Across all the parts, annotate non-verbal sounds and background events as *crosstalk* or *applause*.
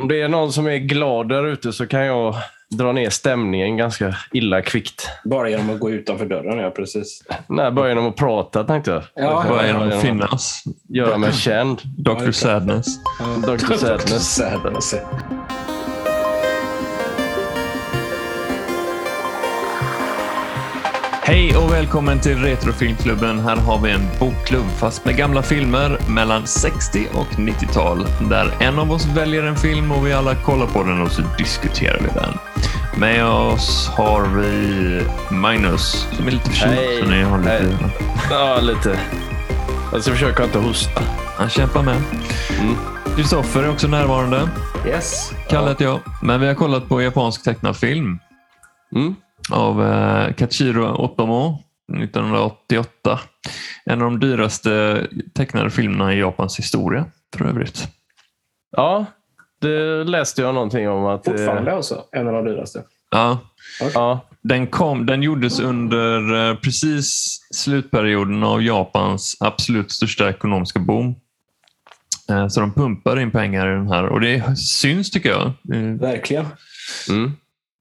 Om det är någon som är glad där ute så kan jag dra ner stämningen ganska illa kvickt. Bara genom att gå utanför dörren, ja precis. Nej, bara genom att prata tänkte jag. Ja, Bara genom att finnas. Göra mig känd. Dr. Sadness. Dr. Sadness. Sadness. Hej och välkommen till Retrofilmklubben. Här har vi en bokklubb fast med gamla filmer mellan 60 och 90-tal där en av oss väljer en film och vi alla kollar på den och så diskuterar vi den. Med oss har vi Magnus som är lite förkyld. Hej. Så ni har lite... Hej. Ja, lite. Jag ska försöka inte hosta. Han kämpar med. Mm. Kristoffer är också närvarande. Yes. Kalle heter jag. Men vi har kollat på japansk tecknad film Mm. Av eh, Kachiro Otomo 1988. En av de dyraste tecknade filmerna i Japans historia för övrigt. Ja, det läste jag någonting om. att eh, Fortfarande alltså, en av de dyraste. Ja, Ja, den, kom, den gjordes under eh, precis slutperioden av Japans absolut största ekonomiska boom. Eh, Så de pumpar in pengar i den här och det syns tycker jag. Eh, Verkligen. mm.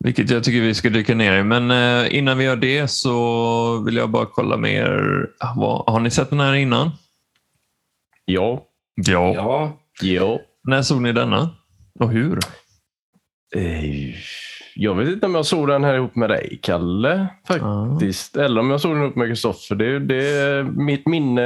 Vilket jag tycker vi ska dyka ner i. Men eh, innan vi gör det så vill jag bara kolla med er. Ah, Har ni sett den här innan? ja. Ja. Ja. ja. När såg ni denna? Och hur? Jag vet inte om jag såg den här ihop med dig, Kalle. Faktiskt. Eller om jag såg den ihop med Kristoffer. Det, det, mitt minne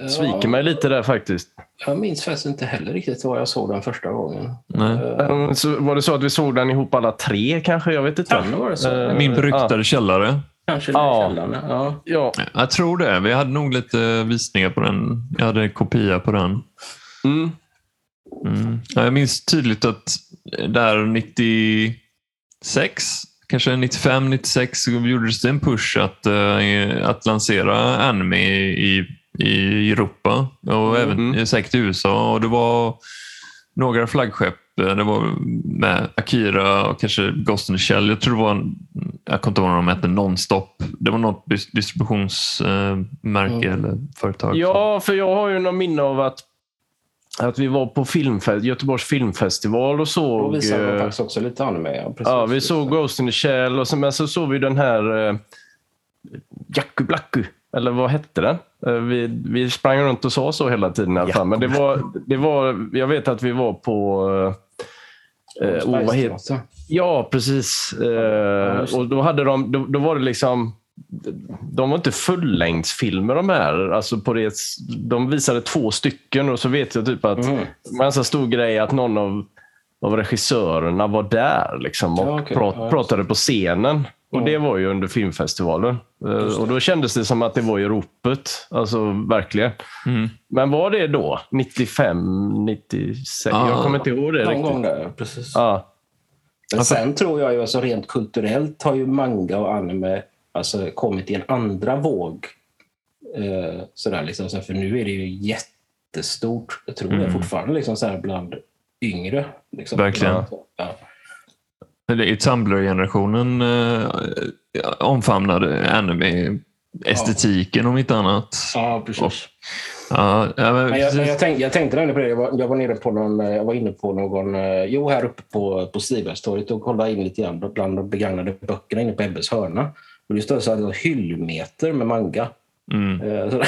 eh, sviker mig lite där faktiskt. Jag minns faktiskt inte heller riktigt var jag såg den första gången. Nej. Så var det så att vi såg den ihop alla tre kanske? Jag vet inte. Så? Eh, Min beryktade källare. Kanske Ja. ja. källaren. Ja. Ja. Jag tror det. Vi hade nog lite visningar på den. Jag hade kopia på den. Mm. Mm. Ja, jag minns tydligt att där 96, kanske 95, 96 så gjordes det en push att, eh, att lansera anime i, i Europa och Mm. även säkert i USA. Och det var några flaggskepp. Eh, Det var med Akira och kanske Ghost in the Shell. Jag tror det var, jag kommer inte ihåg vad de hette, Nonstop. Det var något dis- distributionsmärke Mm. eller företag. ja, för jag har ju någon minne av att, att vi var på filmfest, Göteborgs filmfestival och Då såg... visade de eh, faktiskt också lite anime. Ja, precis. Ja, vi såg Ghost in the Shell och sen, men så såg vi den här eh, Jaku Blacku. Eller vad hette den? Eh, vi, vi sprang runt och sa så hela tiden i alla fall. Men det var, det var, jag vet att vi var på... Eh, eh, oh, vad heter, ja, precis. Eh, och då, hade de, då, då var det liksom... De var inte fullängdsfilmer de här. Alltså på det, de visade två stycken och så vet jag typ att var en så stor grej att någon av, av regissörerna var där liksom, och Ja, okej. prat, Ja, pratade på scenen. Och Ja. Det var ju under filmfestivalen. Eh, Och Då kändes det som att det var i ropet. Alltså verkligen. Mm. Men var det då? 95, 96? Ja. Jag kommer inte ihåg det Någon riktigt. gång där, precis. Ja. Men sen tror jag ju alltså rent kulturellt har ju manga och anime alltså kommit i en andra våg. Eh, sådär liksom, så här, för nu är det ju jättestort. Jag tror Mm. jag fortfarande liksom, så här, bland yngre. Liksom. Verkligen. Ja. Eller i Tumblr-generationen eh, omfamnade anime-estetiken om inte annat. ja, precis. Ja, ja, men Men jag, men jag, tänkte, jag tänkte på det. Jag var, jag var, nere på någon, eh, jag var inne på någon... eh, Jo, här uppe på, på Stibergstorget och kollade in lite grann bland de begagnade böckerna inne på Ebbes hörna. Och det stod så här hyllmeter med manga. Mm. Eh,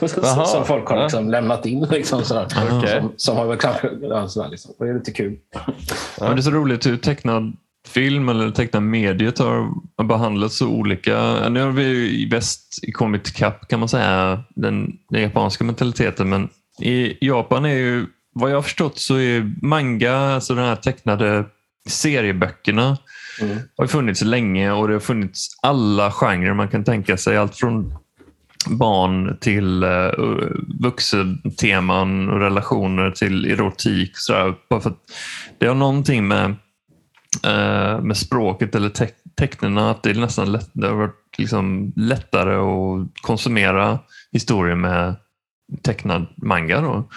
*laughs* som folk har ja. liksom lämnat in. Liksom, sådär. Okej. som, som har kanske... Ja, sådär, liksom. Det är lite kul. Men det är så roligt hur tecknad film eller tecknad mediet har behandlats så olika. Nu har vi i väst kommit ikapp kan man säga den, den japanska mentaliteten men i Japan är ju vad jag har förstått så är manga, alltså de här tecknade serieböckerna Mm. har funnits länge och det har funnits alla genrer man kan tänka sig. Allt från barn till uh, vuxenteman och relationer till erotik. Så där, Bara för att det har någonting med, uh, med språket eller te tecknena att det är nästan lätt, det har varit liksom lättare att konsumera historier med tecknad manga. Då.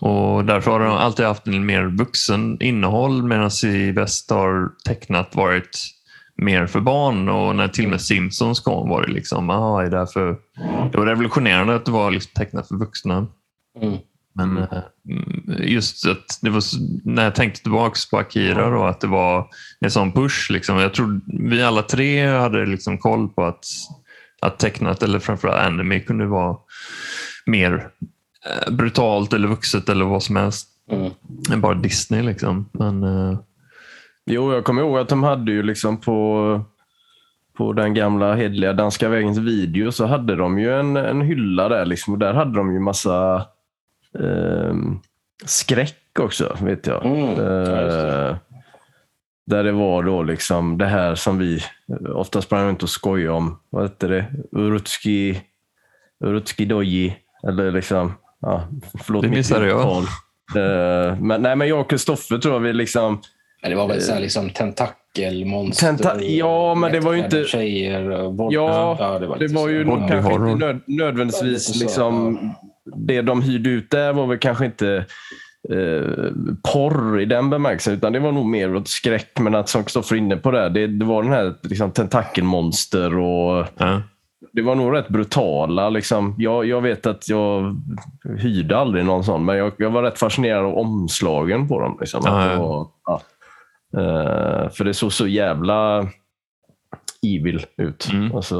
Och därför har de alltid haft en mer vuxen innehåll medan i väst har tecknat varit mer för barn och när till och med Simpsons kom var det liksom, aha, är det, för... det var revolutionerande att det var liksom tecknat för vuxna. Mm. Men Mm. eh, just att det var, när jag tänkte tillbaka på Akira då, att det var en sån push. Liksom. Jag tror vi alla tre hade liksom koll på att, att tecknat eller framförallt anime kunde vara mer brutalt eller vuxet eller vad som helst Mm. bara Disney. Liksom. Men, eh, Jo, jag kommer ihåg att de hade ju liksom på, på den gamla hedliga Danska vägens video så hade de ju en, en hylla där. Liksom, och där hade de ju massa ehm, skräck också, vet jag. Mm. Eh, där det var då liksom det här som vi eh, ofta sprang runt och skojade om. Vad hette det? Urutski, Urutski Doji. Eller liksom, ja, förlåt Det missade jag. Eh, men, nej, men jag och Kristoffer tror jag vi liksom Men det var väl så här, liksom tentakelmonster. Tenta- ja, men det var ju inte- Tjejer, och våld. Ja, det var, Det var ju kanske horror. inte nöd, nödvändigtvis så, liksom, det de hyrde ut där var väl kanske inte eh, porr i den bemärkelsen, utan det var nog mer åt skräck. Men att som Kristoffer är inne på där, det, det var den här liksom, tentakelmonster och ja. Det var nog rätt brutala. Liksom. Jag, jag vet att jag hyrde aldrig någon sån, men jag, jag var rätt fascinerad av omslagen på dem. Liksom. Att det var, ja. Eh, för det såg så jävla evil ut. Mm. Alltså,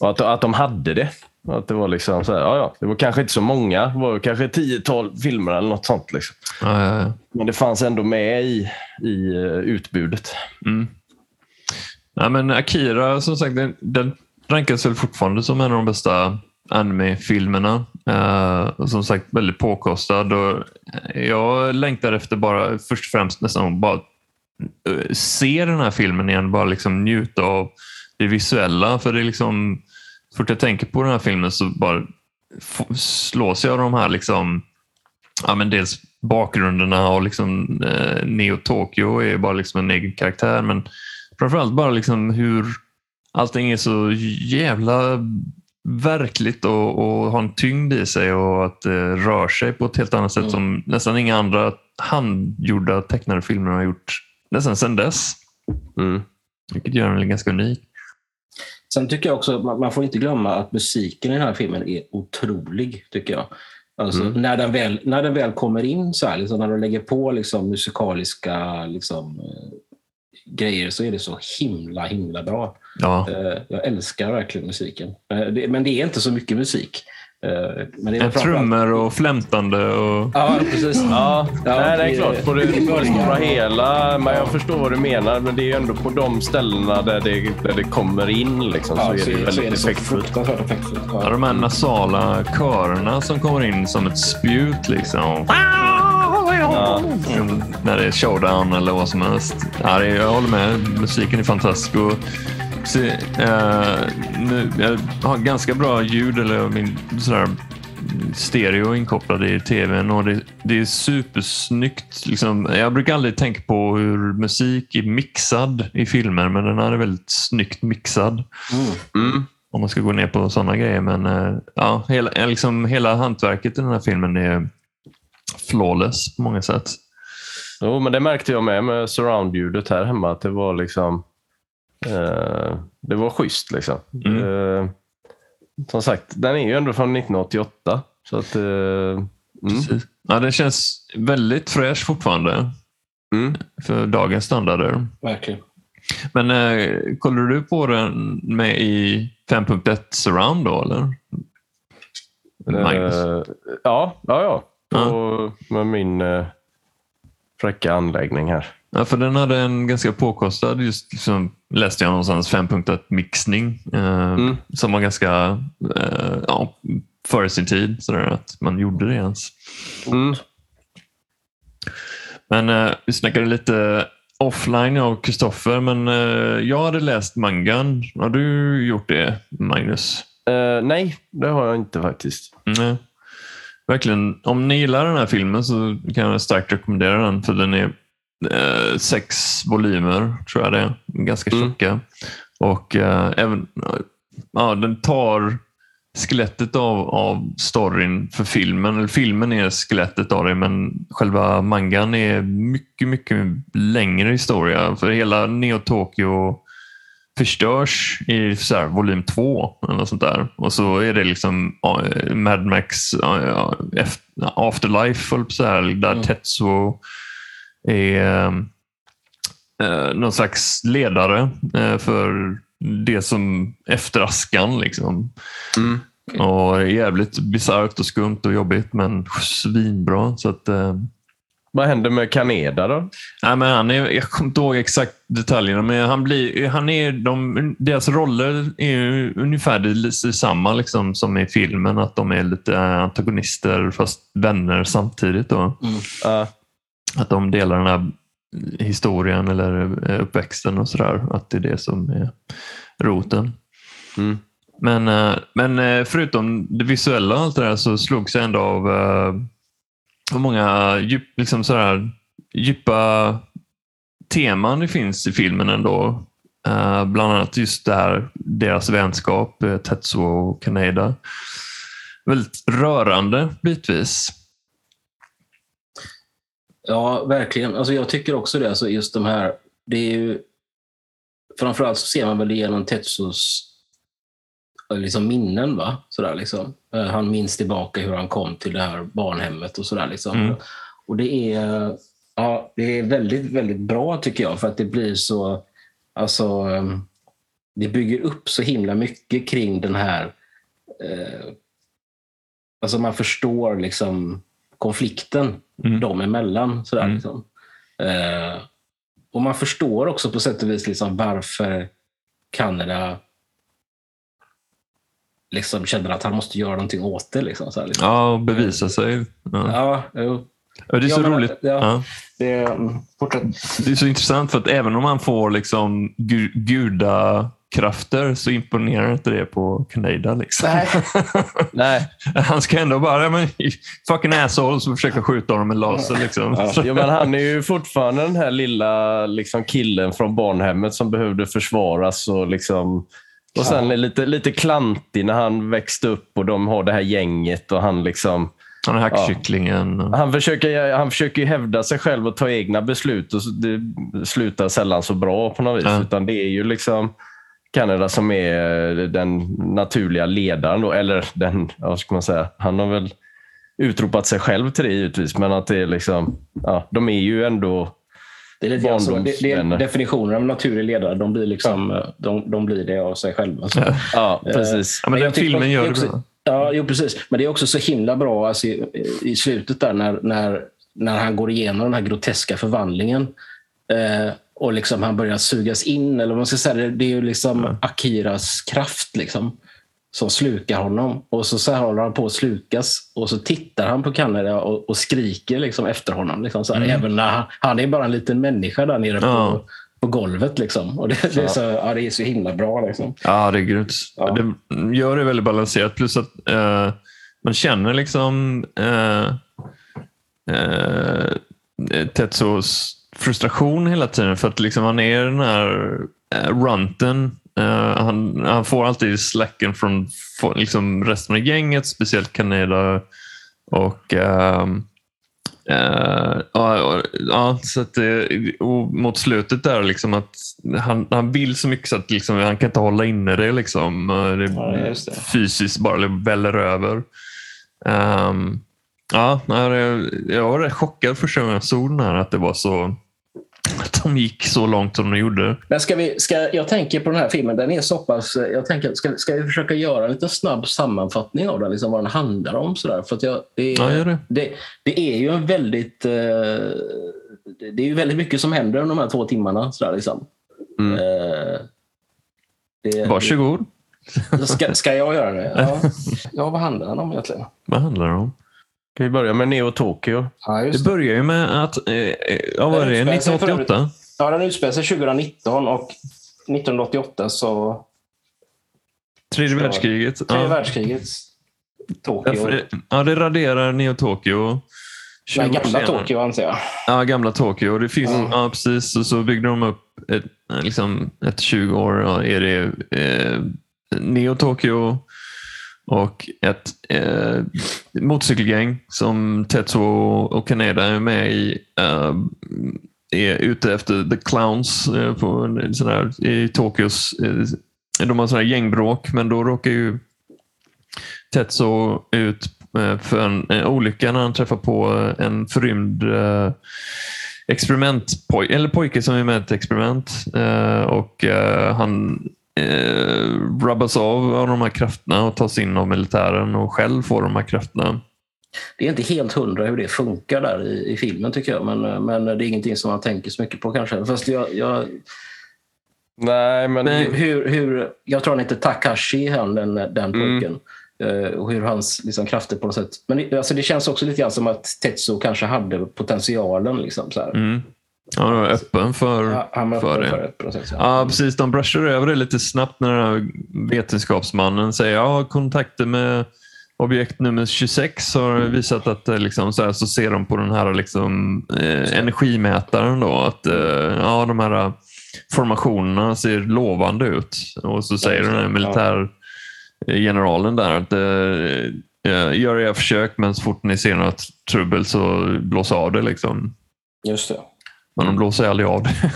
och att, att de hade det. Att det var liksom så här, ja, ja, det var kanske inte så många. Det var kanske ett tiotal filmer eller något sånt. Liksom. Ja, ja, ja. Men det fanns ändå med i, i eh, utbudet. Mm. Ja, men Akira, som sagt, den, den rankas väl fortfarande som en av de bästa anime-filmerna. Uh, som sagt, väldigt påkostad. Och eh, jag längtar efter bara, först och främst nästan bara eh, se den här filmen igen. Bara liksom njuta av det visuella. För det är liksom, så fort jag tänker på den här filmen så bara slås jag av de här liksom, ja, men dels bakgrunderna och liksom, eh, Neo Tokyo är bara liksom en egen karaktär. Men framförallt bara liksom hur allting är så jävla verkligt och, och har en tyngd i sig och att det rör sig på ett helt annat sätt Mm. som nästan inga andra handgjorda tecknade filmer har gjort nästan sedan dess. Mm. Vilket gör den ganska unik. Sen tycker jag också, man, man får inte glömma att musiken i den här filmen är otrolig, tycker jag. Alltså, Mm. när, den väl, när den väl kommer in, så här, liksom, när de lägger på liksom, musikaliska liksom, eh, grejer, så är det så himla, himla bra. Ja. Eh, jag älskar verkligen musiken. Eh, men det är inte så mycket musik. Eh, men det är trummor och flämtande. Och... Ja, precis. Ja, Ja, nej, det är klart. På det stora hela. Men jag förstår vad du menar. Men det är ju ändå på de ställena där det, där det kommer in liksom, så Ja, är det ju så är väldigt det så effektfullt. Ja, Ja. de här nasala körerna som kommer in som ett spjut. Liksom. Ja. Mm, När det är showdown eller vad som helst. Ja, jag håller med. Musiken är fantastisk. Och, se, eh, nu, jag har ganska bra ljud, eller min sådär, stereo inkopplad i tvn och det, det är supersnyggt. Liksom, jag brukar aldrig tänka på hur musik är mixad i filmer, men den här är väldigt snyggt mixad. Mm. Mm. Om man ska gå ner på sådana grejer. Men eh, ja, hela, liksom, hela hantverket i den här filmen är flawless på många sätt. Jo, men det märkte jag med med surround-ljudet här hemma. Att det var liksom... Eh, det var schysst liksom. Mm. Eh, som sagt, den är ju ändå från 1988. Så att... Eh, mm. Precis. Ja, den känns väldigt fräsch fortfarande Mm. för dagens standarder. Verkligen. Men eh, kollar du på den med i 5.1 surround då eller? Magnus? Eh, ja, ja, ja. Ja. Och med min eh, fräcka anläggning här. Ja, för den hade en ganska påkostad, just liksom, läste jag någonstans, 5.1 mixning. Eh, Mm. Som var ganska eh, ja, före sin tid, sådär, att man gjorde det ens. Mm. Men eh, vi snackade lite offline jag och Kristoffer, men eh, jag hade läst mangan. Har du gjort det, Magnus? Eh, nej, det har jag inte faktiskt. Nej. Verkligen, om ni gillar den här filmen så kan jag starkt rekommendera den för den är eh, sex volymer, tror jag det är. Ganska Mm. tjocka. Och eh, även, ja, den tar skelettet av, av storyn för filmen. Eller filmen är skelettet av det, men själva mangan är mycket, mycket längre historia. För hela Neo Tokyo förstörs i så här, volym två eller sånt där. Och så är det liksom uh, Mad Max uh, Afterlife, så här, där mm. Tetsuo är uh, någon slags ledare för det som efter askan. Liksom. Mm. Och jävligt bisarrt och skumt och jobbigt men svinbra. Så att, vad händer med Kaneda då? Nej, men han är, jag kommer inte ihåg exakt detaljerna, men han blir, han är, de, deras roller är ungefär samma liksom, som i filmen. Att de är lite antagonister fast vänner samtidigt. Då. Mm. Uh. Att de delar den här historien eller uppväxten och sådär. Att det är det som är roten. Mm. Men, eh, men eh, förutom det visuella och allt det där så slogs jag ändå av eh, hur många djup, liksom sådär, djupa teman det finns i filmen ändå. Uh, bland annat just det här, deras vänskap, Tetsuo och Kaneda. Väldigt rörande bitvis. Ja, verkligen. Alltså, jag tycker också det. Alltså, just de här, det är ju, framförallt så ser man väl genom Tetsuos liksom minnen. Va? Sådär, liksom. Eh, han minns tillbaka hur han kom till det här barnhemmet och sådär. Liksom. Mm. Och det är, ja, det är väldigt, väldigt bra tycker jag för att det blir så... Alltså, ehm, det bygger upp så himla mycket kring den här... Eh, alltså man förstår liksom konflikten mm. dem emellan. Sådär, mm. liksom. eh, och man förstår också på sätt och vis liksom varför Kanada liksom känner att han måste göra någonting åt det. Liksom, så här, liksom. Ja, och bevisa sig. Ja, ja det är så ja, roligt. Ja, ja. Det, är, mm, det är så intressant för att även om man får liksom gu gudakrafter så imponerar inte det på Kaneda. Liksom. Nej. *laughs* Nej. Han ska ändå bara, men, fucking asshole, så försöka skjuta honom med laser. Liksom. Ja. Jo, men han är ju fortfarande den här lilla liksom, killen från barnhemmet som behövde försvaras och liksom och sen är lite, lite klantig när han växte upp och de har det här gänget och han liksom... Han är hackkycklingen. Ja. Han, försöker, han försöker hävda sig själv och ta egna beslut och det slutar sällan så bra på något vis. Ja. Utan det är ju liksom Kanada som är den naturliga ledaren. Då, eller den, vad ska man säga, han har väl utropat sig själv till det givetvis. Men att det är liksom, ja, de är ju ändå det är lite grann så, det, det är definitionen av naturlig ledare. De blir, liksom, ja. de, de blir det av sig själva. Så. Ja, precis. Ja, men, den filmen gör det också, bra. Ja, jo, precis. Men det är också så himla bra alltså, i, i slutet där när, när, när han går igenom den här groteska förvandlingen. Eh, och liksom han börjar sugas in. Eller man ska säga, det, det är ju liksom ja. Akiras kraft. Liksom som slukar honom. Och så, så håller han på att slukas och så tittar han på Kanada och, och skriker liksom efter honom. Liksom så här, mm. Även när han, han, är bara en liten människa där nere ja. på, på golvet. Liksom. Och det, det, är så, ja, det är så himla bra. Liksom. Ja, det är grymt. Ja. Det gör det väldigt balanserat. Plus att uh, man känner liksom uh, uh, Tetsuos frustration hela tiden. För att liksom han är den här uh, runten Uh, han, han, får alltid slacken från liksom resten av gänget, speciellt Kaneda. Och, uh, uh, ja, ja, så att, mot slutet där, liksom att han, han vill så mycket så att liksom, han kan inte hålla inne det. Liksom. det, ja, det. Fysiskt bara väller över. Um, ja, jag var rätt chockad första gången jag såg den här, att det var så att de gick så långt som de gjorde. Men ska vi, ska, jag tänker på den här filmen, den är så pass... Jag tänker, ska, ska vi försöka göra en liten snabb sammanfattning av den, liksom vad den handlar om? Sådär? För att jag, det, ja, det. Det, det. är ju en väldigt... Eh, det är ju väldigt mycket som händer under de här två timmarna. Sådär, liksom. Mm. Eh, det, Varsågod. Ska, ska jag göra det? *laughs* Ja. ja, vad handlar den om egentligen? Vad handlar den om? Ska vi börja med Neo Tokyo? Ja, det. det börjar ju med att, eh, eh ja, vad är det, 1988? Ja, den utspelar sig 2019 och 1988 så... Tredje världskriget. Tredje ja. världskriget. Tokyo. Ja, det raderar Neo Tokyo. Nej, gamla Tokyo anser jag. Ja, gamla Tokyo. Det finns, mm. ja, precis. Och så byggde de upp ett, liksom, ett 20 år. Ja, är det eh, Neo Tokyo och ett eh, motorcykelgäng som Tetsuo och Kaneda är med i. Eh, är ute efter the clowns eh, på, en sån här, i Tokyos. eh, De har sådana här gängbråk, men då råkar ju Tetsuo ut eh, för en, en olycka när han träffar på eh, en förrymd eh, experimentpojke, eller pojke som är med i ett experiment. Eh, och eh, han eh, rubbas av av de här krafterna och tas in av militären och själv får de här krafterna. Det är inte helt hundra hur det funkar där i, i filmen tycker jag. Men, men det är ingenting som man tänker så mycket på kanske. Fast jag, jag, Nej, men... Nej. hur, hur, jag tror han heter Takashi, han, den, den Mm. pojken. Eh, och hur hans liksom, krafter på något sätt... Men det- alltså, det känns också lite grann som att Tetsuo kanske hade potentialen. Liksom, så här. Mm. Han var öppen för, Ja, han var för öppen för det något sätt. Ja, precis. De brushar över det lite snabbt när den här vetenskapsmannen säger jag har kontakter med objekt nummer 26 har visat att det liksom, så, här, så ser de på den här liksom, eh, energimätaren då att eh, ja, de här formationerna ser lovande ut. Och så säger just den här militärgeneralen där att eh, eh, gör era försök men så fort ni ser något trubbel så blås av det. Liksom. Just det. Men de blåser aldrig av det.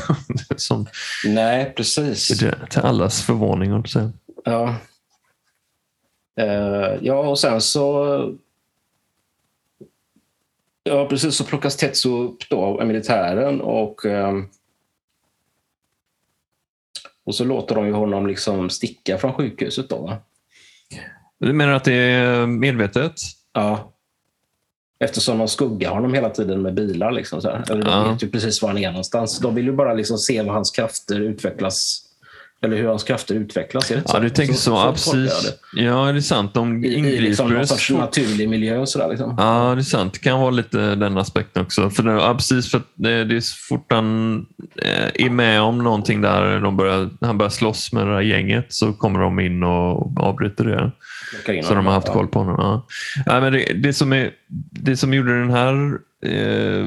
*laughs* Som, Nej, precis. till, till allas förvåning. säga. Ja. Eh, ja, och sen så... Ja, precis. Så plockas Tetsu upp då av militären och... ehm, och så låter de ju honom liksom sticka från sjukhuset då. Du menar att det är medvetet? Ja. Eftersom de skuggar honom hela tiden med bilar. Liksom, så här. Eller de vet ju precis var han är någonstans. De vill ju bara liksom se vad hans krafter utvecklas. Eller hur hans krafter utvecklas. Är det Ja, så? du tänker så. ja, tolkar jag precis. Ja, det är sant. De det. I, i ingriper. liksom någon så sorts naturlig miljö. Och så där, liksom. Ja, det är sant. Det kan vara lite den aspekten också. För det, ja, precis, för att det, det är så fort han eh, är med om någonting där de börjar, han börjar slåss med det där gänget så kommer de in och avbryter det. Så de har haft Ja. koll på honom. Ja. Ja, men det, det, som är, det som gjorde den här, eh,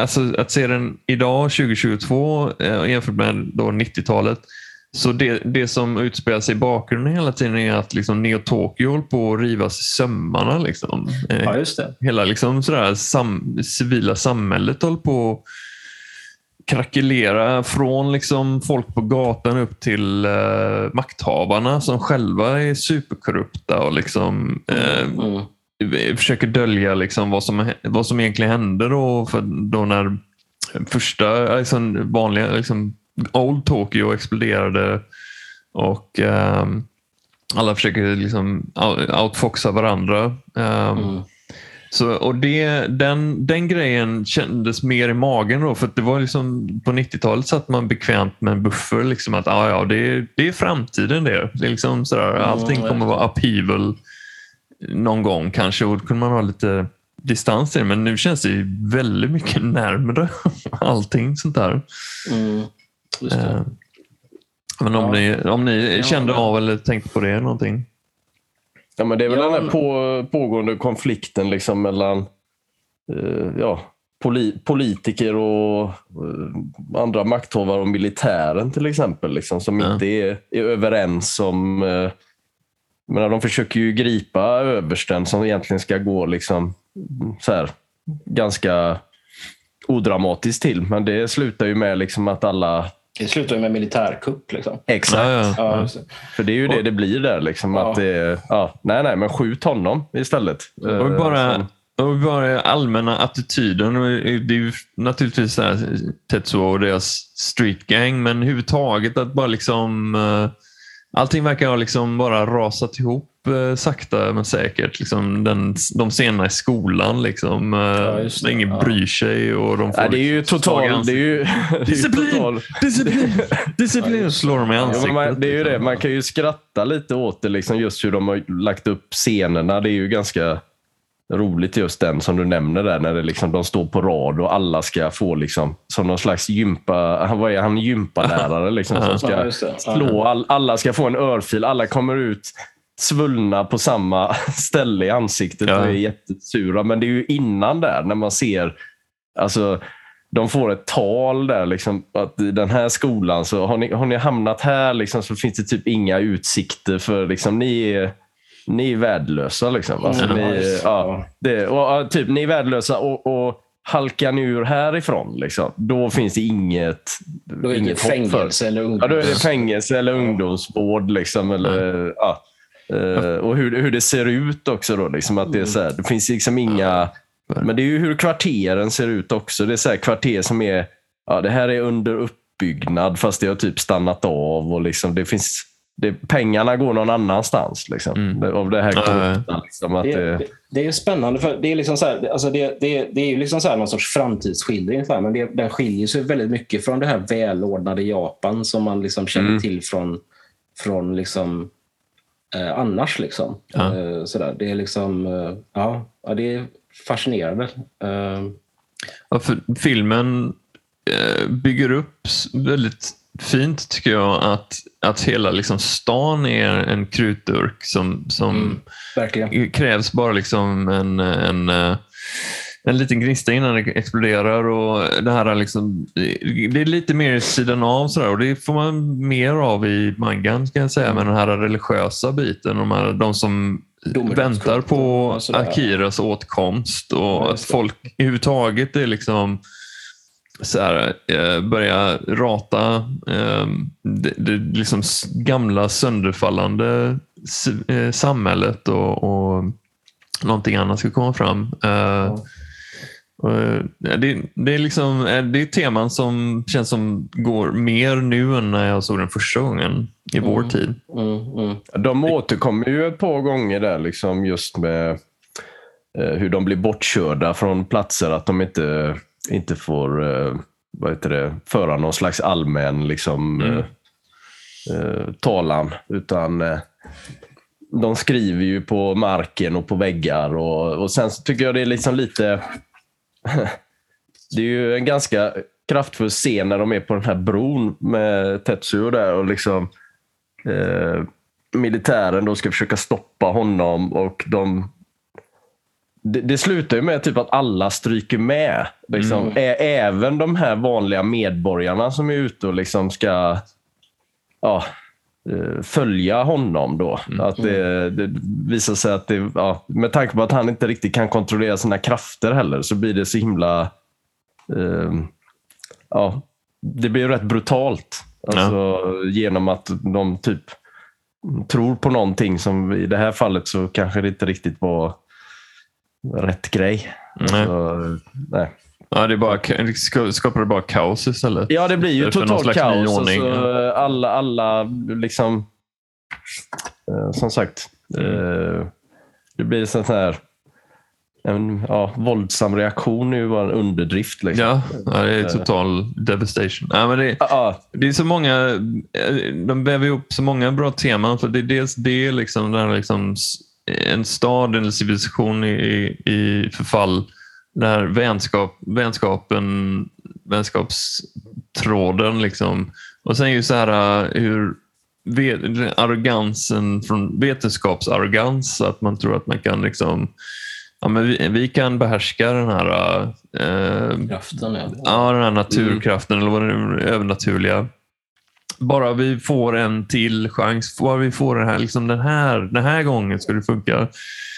alltså att se den idag 2022 eh, jämfört med då 90-talet. Så det, det som utspelar sig i bakgrunden hela tiden är att liksom Neo Tokyo håller på att rivas i sömmarna. Liksom. Eh, Ja, just det. Hela liksom sådär sam, civila samhället håller på att krackelera från liksom folk på gatan upp till eh, makthavarna som själva är superkorrupta och liksom, eh, Mm. försöker dölja liksom vad, som, vad som egentligen hände då, för då när första liksom, vanliga liksom, Old Tokyo exploderade och ehm, alla försöker liksom out- outfoxa varandra. Ehm, Mm. så, och det, den, den grejen kändes mer i magen då, för att det var liksom på 90-talet satt man bekvämt med en buffer. Liksom att ah, ja, det, det är framtiden det. det är liksom sådär, allting Mm, kommer vara upheaval någon gång kanske och då kunde man ha lite distans till det. Men nu känns det väldigt mycket närmare *laughs* allting sånt där. Mm. Eh, Men om Ja. ni, om ni Ja, kände men- av eller tänkte på det någonting? Ja, men det är väl Ja, den här men- på, pågående konflikten liksom mellan eh, ja, poli, politiker och eh, andra makthavare och militären till exempel. Liksom, som Ja. inte är, är överens om... Eh, menar, de försöker ju gripa översten som egentligen ska gå liksom, så här, ganska odramatiskt till. Men det slutar ju med liksom att alla... Det slutar ju med militärkupp. Liksom. Exakt. Ja, ja. Ja. För det är ju det det blir där. Liksom, Ja. att det, ja, nej, nej, men skjut honom istället. Och Eh, bara, och bara allmänna attityden. och Det är ju naturligtvis så här, Tetsuo och deras street gang, men överhuvudtaget att bara liksom... eh, Allting verkar ha liksom bara rasat ihop sakta men säkert. Liksom den, de scenerna i skolan, liksom, eh, Ja, det. där ingen Ja. bryr sig. Och de får Nej, det är ju liksom total... Det är ju, *laughs* det är ju Disciplin! total Disciplin! *laughs* Disciplin! Ja, slår dem i Ja, ansiktet. man, det är ju det. liksom. Man kan ju skratta lite åt det, liksom, just hur de har lagt upp scenerna. Det är ju ganska roligt just den som du nämner där, när det liksom, de står på rad och alla ska få liksom, som någon slags gympa... Han, vad är han? Gympalärare liksom, som Ja, ska. Ja. slå. All, alla ska få en örfil. Alla kommer ut svullna på samma *laughs* ställe i ansiktet Ja. och är jättesura. Men det är ju innan där, när man ser... Alltså, de får ett tal där, liksom, att i den här skolan, så har ni, har ni hamnat här liksom, så finns det typ inga utsikter för liksom, ni är, ni är värdelösa. Liksom. Alltså, Mm, ni, ja, det. det, och, typ, ni är värdelösa och, och halkar ni ur härifrån, liksom, då finns det inget, Då är det inget för. fängelse eller ungdoms... Ja, då är det fängelse eller ungdomsvård. Liksom, eller, ja. Eh, och hur, hur det ser ut också. Då, liksom, att det, är så här, det finns liksom inga... Men det är ju hur kvarteren ser ut också. Det är så här, kvarter som är... Ja, det här är under uppbyggnad fast det har typ stannat av. och liksom, det finns... Det, pengarna går någon annanstans. Liksom, Mm. Av det här korta. Liksom, att Det, det, det, det är ju spännande, för det är, liksom så här, alltså det, det, det är ju liksom så här någon sorts framtidsskildring, så här, men det, den skiljer sig väldigt mycket från det här välordnade Japan som man liksom känner Mm. till från, från liksom, eh, annars. Liksom. Ja. Eh, så där. Det är liksom, eh, ja, ja, det är fascinerande. Eh, Ja, filmen eh, bygger upp väldigt fint tycker jag att, att hela liksom stan är en krutdurk som, som Mm. krävs bara liksom en, en, eh, en liten gnista innan det exploderar. Och det, här är liksom, det är lite mer sidan av sådär, och det får man mer av i mangan kan jag säga. Men den här religiösa biten, de, här, de som Domedagskulten väntar på. Akiras åtkomst och Ja, att folk överhuvudtaget är liksom så här, eh, börja rata eh, det, det liksom gamla sönderfallande eh, samhället och, och någonting annat ska komma fram. Eh, eh, det, det, är liksom, eh, det är teman som känns som går mer nu än när jag såg den första gången i vår Mm. tid. Mm, mm. De återkommer ju ett par gånger där liksom just med eh, hur de blir bortkörda från platser. Att de inte, inte får eh, vad heter det, föra någon slags allmän liksom, Mm. eh, eh, talan. Utan eh, de skriver ju på marken och på väggar. Och, och Sen så tycker jag det är liksom lite... det är ju en ganska kraftfull scen när de är på den här bron med Tetsuo där. och liksom eh, militären då ska försöka stoppa honom och de det, det slutar ju med typ att alla stryker med. Liksom. Mm. Även de här vanliga medborgarna som är ute och liksom ska ja, följa honom. då. Att det, det visar sig att det, ja, med tanke på att han inte riktigt kan kontrollera sina krafter heller så blir det så himla... Eh, ja, det blir rätt brutalt. Alltså, Genom att de typ tror på någonting som i det här fallet så kanske det inte riktigt var rätt grej. Nej. Alltså, nej. Ja, det, bara, skapar det bara kaos istället. Ja, det blir ju totalt kaos. Alltså, alla, alla liksom... Eh, som sagt. Eh, det blir sån här... En ja, våldsam reaktion är ju bara en underdrift. Liksom. Ja, ja, det är total devastation. Ja, men det, Ja, det är så många, eh, de väver ihop så många bra teman. För det är dels det, liksom, den här, liksom, en stad, en civilisation i- i förfall. Den här vänskap, vänskapen, vänskapstråden. Liksom. Och sen ju så här eh, hur arrogansen från vetenskapsarrogans, att man tror att man kan liksom Ja, men vi, vi kan behärska den här eh, Kraften, ja. Ja, den här naturkraften eller vad det är, övernaturliga. Bara vi får en till chans, bara vi får den här, liksom den här, den här gången ska det funka.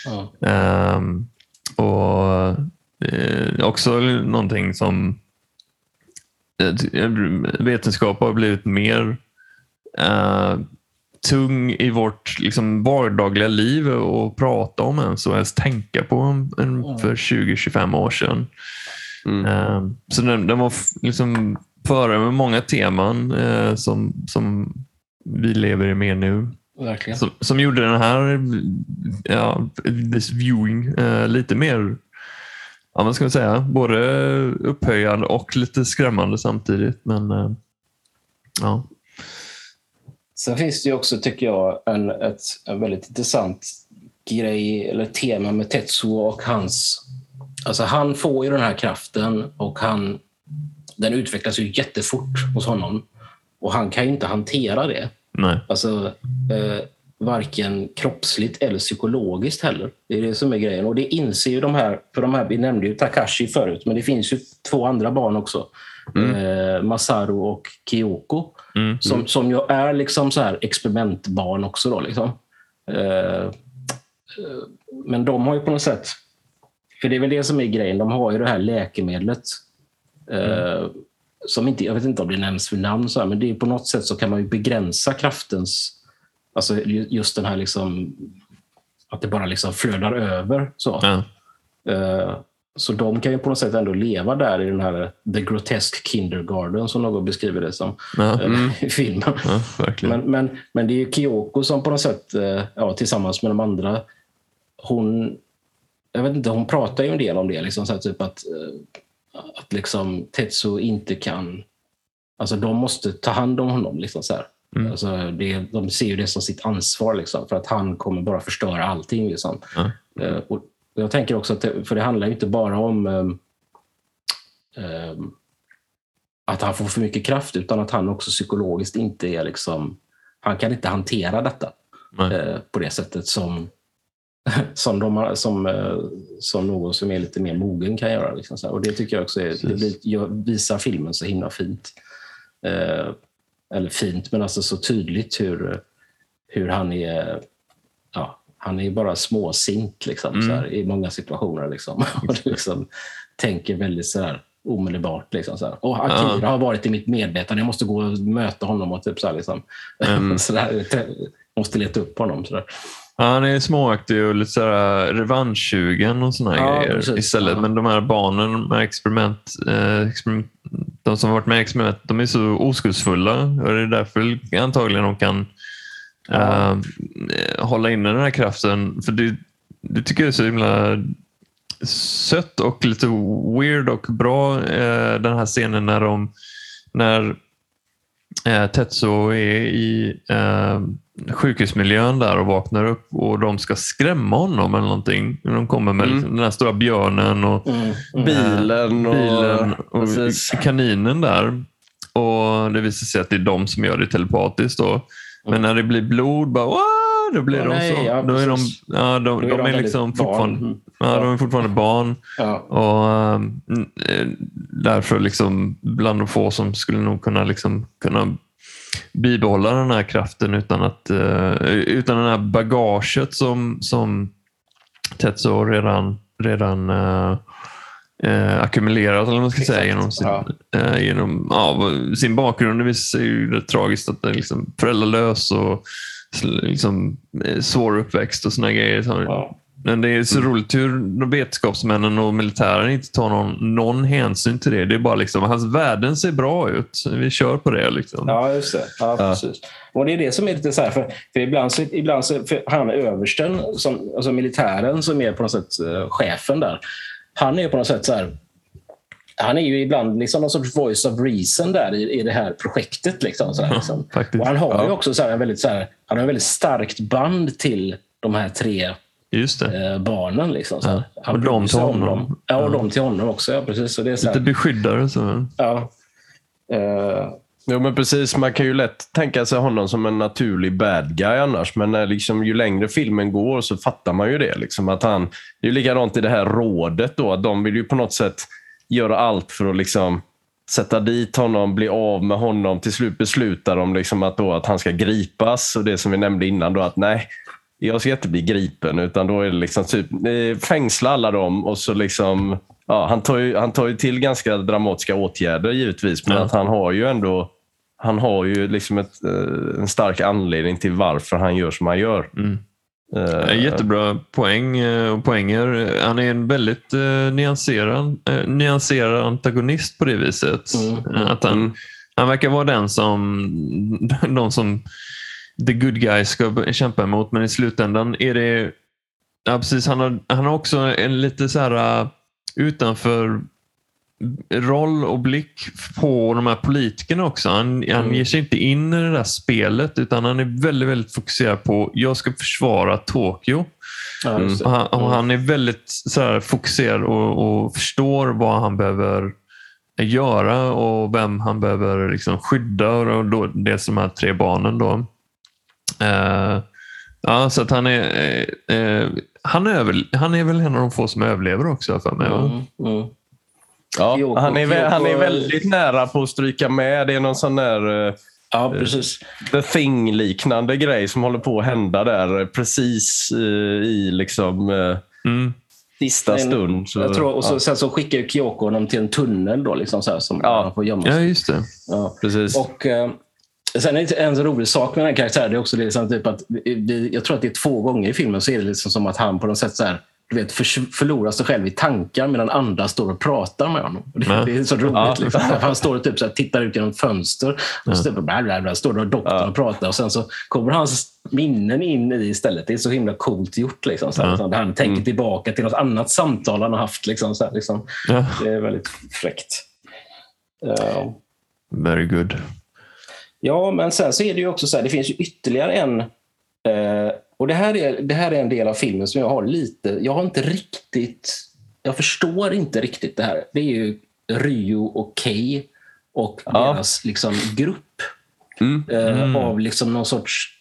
Ja. Ehm, och eh, också någonting som eh, vetenskap har blivit mer eh, tung i vårt liksom, vardagliga liv att prata om ens och ens tänka på en, en, för 20-25 år sedan. mm. Eh, Så den, den var liksom före med många teman eh, som, som vi lever i mer nu. Som, som gjorde den här ja, this viewing eh, lite mer ja, vad ska man säga, både upphöjande och lite skrämmande samtidigt. Men eh, ja. Sen finns det ju också, tycker jag, en, ett, en väldigt intressant grej eller tema med Tetsuo och hans... Alltså han får ju den här kraften och han, den utvecklas ju jättefort hos honom. Och han kan ju inte hantera det. Nej. Alltså, eh, varken kroppsligt eller psykologiskt heller. Det är det som är grejen. Och det inser ju de här, för de här, vi nämnde ju Takashi förut, men det finns ju två andra barn också. Eh, Masaru och Kyoko. Mm. Som, som ju är liksom så här experimentbarn också. Då, liksom. eh, men de har ju på något sätt För det är väl det som är grejen. De har ju det här läkemedlet. Eh, som inte, jag vet inte om det nämns för namn, så här, men det är på något sätt så kan man ju begränsa kraftens... Alltså ju- just den här liksom... Att det bara liksom flödar över. Så. Ja. Eh, så de kan ju på något sätt ändå leva där i den här The Grotesque Kindergarten som någon beskriver det som Ja. eh, *laughs* i filmen. Ja. Men, men, men det är ju Kyoko som på något sätt, eh, ja, tillsammans med de andra, hon, jag vet inte, hon pratar ju en del om det. Liksom, så här, typ att, att liksom Tetsu inte kan... Alltså de måste ta hand om honom. Liksom, så här. Mm. Alltså, det, de ser ju det som sitt ansvar, liksom, för att han kommer bara förstöra allting. Liksom. Ja. Eh, och jag tänker också att, det, för det handlar ju inte bara om ehm, ehm, att han får för mycket kraft, utan att han också psykologiskt inte är liksom... Han kan inte hantera detta eh, på det sättet som, *laughs* som, de, som, eh, som någon som är lite mer mogen kan göra. Liksom. Och det tycker jag också är, det visar filmen så himla fint. Eh, eller fint, men alltså så tydligt hur, hur han är ja, han är bara småsint liksom, Mm. så här, i många situationer. Liksom. *laughs* Och liksom, tänker väldigt så här, omedelbart. Liksom, så här. Och Akira Ja. har varit i mitt medvetande. Jag måste gå och möta honom. och typ så här, liksom. Mm. *laughs* så där, måste leta upp honom. Så där. Ja, han är småaktig och lite sådär revanschsugen och såna Ja, grejer precis. istället. Ja. Men de här barnen, de här experiment, eh, experiment, de som har varit med i experiment, de är så oskuldsfulla och det är därför antagligen de kan eh, hålla inne den här kraften. För det, det tycker jag är så himla sött och lite weird och bra eh, den här scenen när de när eh, Tetsuo är i eh, sjukhusmiljön där och vaknar upp och de ska skrämma honom eller någonting. De kommer med Mm. liksom, den här stora björnen och Mm, mm. Bilen och, bilen och precis. kaninen där. Och Det visar sig att det är de som gör det telepatiskt. Då. Men när det blir blod, bara, "Wah!" då blir Mm. De nej, så. ja, då är de, ja, de, Då de, är väldigt liksom fortfarande, Mm. ja, de är fortfarande barn. Ja. Och eh, därför liksom bland de få som skulle nog kunna, liksom, kunna bibehålla den här kraften utan att eh, utan den här bagaget som, som Tetsuo redan, redan eh, eh, ackumulerat eller man ska säga genom sin, ja. eh, genom ja, sin bakgrund. Det sig ju rätt tragiskt att den är liksom föräldralös och liksom, eh, svår uppväxt och såna grejer. Så- Ja. Men det är så Mm. roligt hur vetenskapsmännen och militären inte tar någon, någon hänsyn till det. Det är bara liksom, hans värden ser bra ut. Vi kör på det. Liksom. Ja, just det. Ja, precis. Och det är det som är lite så här, för, för ibland så, ibland så för han översten, som, alltså militären som är på något sätt eh, chefen där, han är på något sätt så här, han är ju ibland liksom någon sorts voice of reason där i, i det här projektet. Liksom, så här, liksom. faktiskt. Och han har ju Ja. också så här, en väldigt, så här, han har en väldigt starkt band till de här tre Just det. eh, barnen. Liksom, så. Ja. Han Och de till om honom. dem. Ja, och Ja. de till honom också. Ja, precis. Så det är så Lite här, beskyddare. Så. ja. Eh, Jo, men precis. Man kan ju lätt tänka sig honom som en naturlig bad guy annars. Men när liksom, ju längre filmen går så fattar man ju det. Liksom, att han, det är ju likadant i det här rådet. Då, att de vill ju på något sätt göra allt för att liksom, sätta dit honom, bli av med honom. Till slut beslutar de liksom att, då, att han ska gripas. Och det som vi nämnde innan, då, att nej, jag ska inte bli gripen. Utan då är det liksom typ, eh, fängsla alla dem och så liksom Ja, han, tar ju, han tar ju till ganska dramatiska åtgärder givetvis, men Ja. att han har ju ändå han har ju liksom ett, eh, en stark anledning till varför han gör som han gör. Mm. En Jättebra poäng och poänger. Han är en väldigt eh, nyanserad, eh, nyanserad antagonist på det viset. Mm, Att han, Mm. han verkar vara den som *laughs* de som the good guys ska kämpa emot, men i slutändan är det... Ja, precis, han, har, han har också en lite så här uh, utanför roll och blick på de här politikerna också. Han, han Mm. ger sig inte in i det där spelet utan han är väldigt, väldigt fokuserad på jag ska försvara Tokyo. det. Och han, och Mm. han är väldigt så här, fokuserad och, och förstår vad han behöver göra och vem han behöver liksom skydda. Och då, dels de här tre barnen. Då. Eh, ja, så att han är, eh, eh, han, är över, han är väl en av de få som överlever också för mig. Mm, mm. ja, han, är, han är väldigt nära på att stryka med. Det är någon sån där eh, Ja, precis. The Thing-liknande grej som håller på att hända där. eh, Precis eh, i liksom... eh, Mm. sista stund. Så, Jag tror, och så, ja. Sen så skickar ju Kyoko honom till en tunnel då, liksom så här, som Ja. han får gömma Ja, sig. just det. Ja. Precis. Och, eh, sen är det en så rolig sak med den här karaktären. Det är också liksom, typ att vi, jag tror att det är två gånger i filmen så är det liksom som att han på något sätt så här, du vet, för, förlorar sig själv i tankar medan andra står och pratar med honom. Det, det är så roligt. Ja. Liksom. Han står och typ så här, tittar ut genom ett fönster och så typ, bla, bla, bla, står där och doktorn Ja. och pratar och sen så kommer hans minnen in i istället. Det är så himla coolt gjort. Liksom, så här, Ja. där han tänker Mm. tillbaka till något annat samtal han har haft. Liksom, så här, liksom. Ja. Det är väldigt fräckt. Ja. Very good. Ja, men sen så är det ju också så här, det finns ju ytterligare en... Eh, och det här, är, det här är en del av filmen som jag har lite... Jag har inte riktigt... Jag förstår inte riktigt det här. Det är ju Ryo och Kei och Ja. deras liksom, grupp Mm. eh, Mm. av liksom någon sorts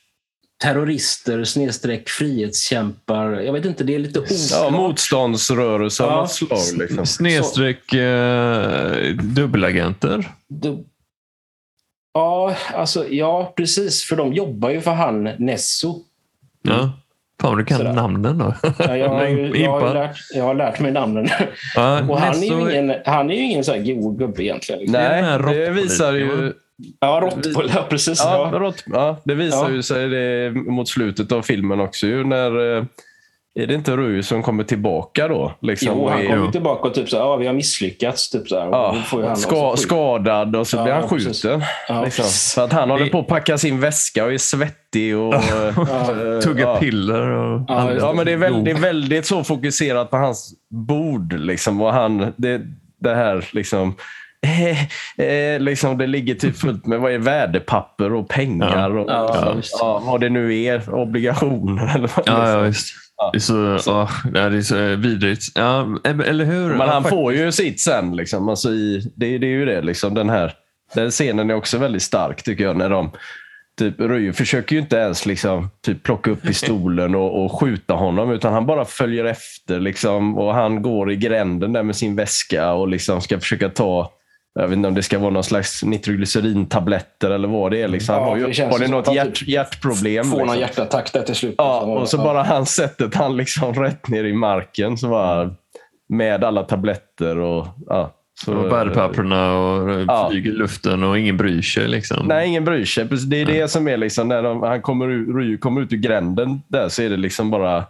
terrorister snedstreck frihetskämpar. Jag vet inte, det är lite oklart. Ja, motståndsrörelse av Ja. något slag. Liksom. Snedstreck eh, dubbelagenter. Du- Ja, alltså, ja, precis. För de jobbar ju för han Nesso. Ja. Fan vad du kan Sådär. namnen då. Ja, jag, har *laughs* jag, har lärt, jag har lärt mig namnen. Ja, Och han är ju Nesso- ingen, han är ju ingen så här god gubbe egentligen. Liksom. Nej, det visar ju... Ja, råttboll. Ja, precis. Ja, Ja. rått, ja, det visar Ja. ju sig det mot slutet av filmen också. Ju, när, eh, är det inte Rui som kommer tillbaka då? Liksom, Jo, och han kommer ju tillbaka och typ så här, ja, vi har misslyckats. Typ så här. Och Ja, då får ju han också ska, skadad och så Ja, blir han skjuten. Ja, liksom. För att han håller Det- på att packa sin väska och är svettig. Och, *laughs* Tugga ja. piller och... Ja, Ja, men det är, väldigt, det är väldigt så fokuserat på hans bord. Liksom, och han, det, det här liksom... Eh, *laughs* eh, liksom det ligger typ fullt med vad är värdepapper och pengar. Och, Ja, ja, visst. ja, vad det nu är. Obligationer eller vad Ja, ja, visst. Det är så, ja, det är så vidrigt. Ja, eller hur? Men han får ju sitt sen. Liksom. Alltså i, det, det är ju det. Liksom, den här den scenen är också väldigt stark tycker jag. När de, typ, Ryu försöker ju inte ens liksom, typ, plocka upp pistolen och, och skjuta honom. Utan han bara följer efter. Liksom, och Han går i gränden där med sin väska och liksom ska försöka ta jag vet inte om det ska vara någon slags nitroglycerintabletter eller vad det är. Liksom. Ja, Han har, det ju, något hjärt, typ hjärtproblem? Får någon liksom. hjärtattack där till slut. Ja, liksom. och så bara han sättet han liksom rätt ner i marken. Så bara, med alla tabletter och... Ja, så, Och värdepapperna och Ja. flyger i luften och ingen bryr sig. Liksom. Nej, ingen bryr sig. Det är det som är liksom, när de, han kommer ut, Ryu kommer ut ur gränden där så är det liksom bara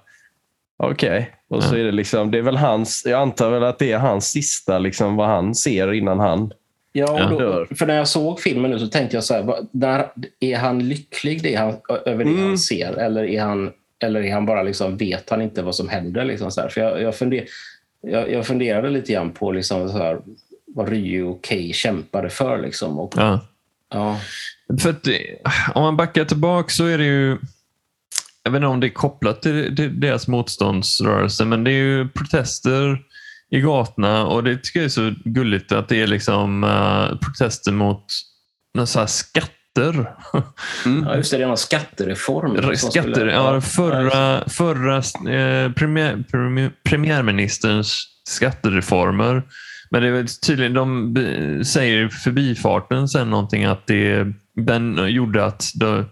okej. Och så är det liksom, det är väl hans, jag antar väl att det är hans sista, liksom vad han ser innan han Ja, och då, Dör. för när jag såg filmen nu så tänkte jag så här, vad- där, är han lycklig det han, över det Mm. han ser? Eller är han, eller är han bara liksom, vet han inte vad som händer? Liksom så här? För jag, jag, funder, jag, jag funderade lite grann på liksom så här, vad Ryu och Kei kämpade för. Liksom. Och, Ja. ja. För att, eh, om man backar tillbaka så är det ju jag vet inte om det är kopplat till, till deras motståndsrörelse, men det är ju protester i gatorna och det tycker jag är så gulligt att det är liksom eh, protester mot så skatter. *laughs* ja, just det. Det är någon skattereform. Skatter, skulle- ja, förra, förra eh, premiär, premiär, premiärministerns skattereformer. Men det är tydligen, de säger i förbifarten sen någonting att det, den gjorde att det,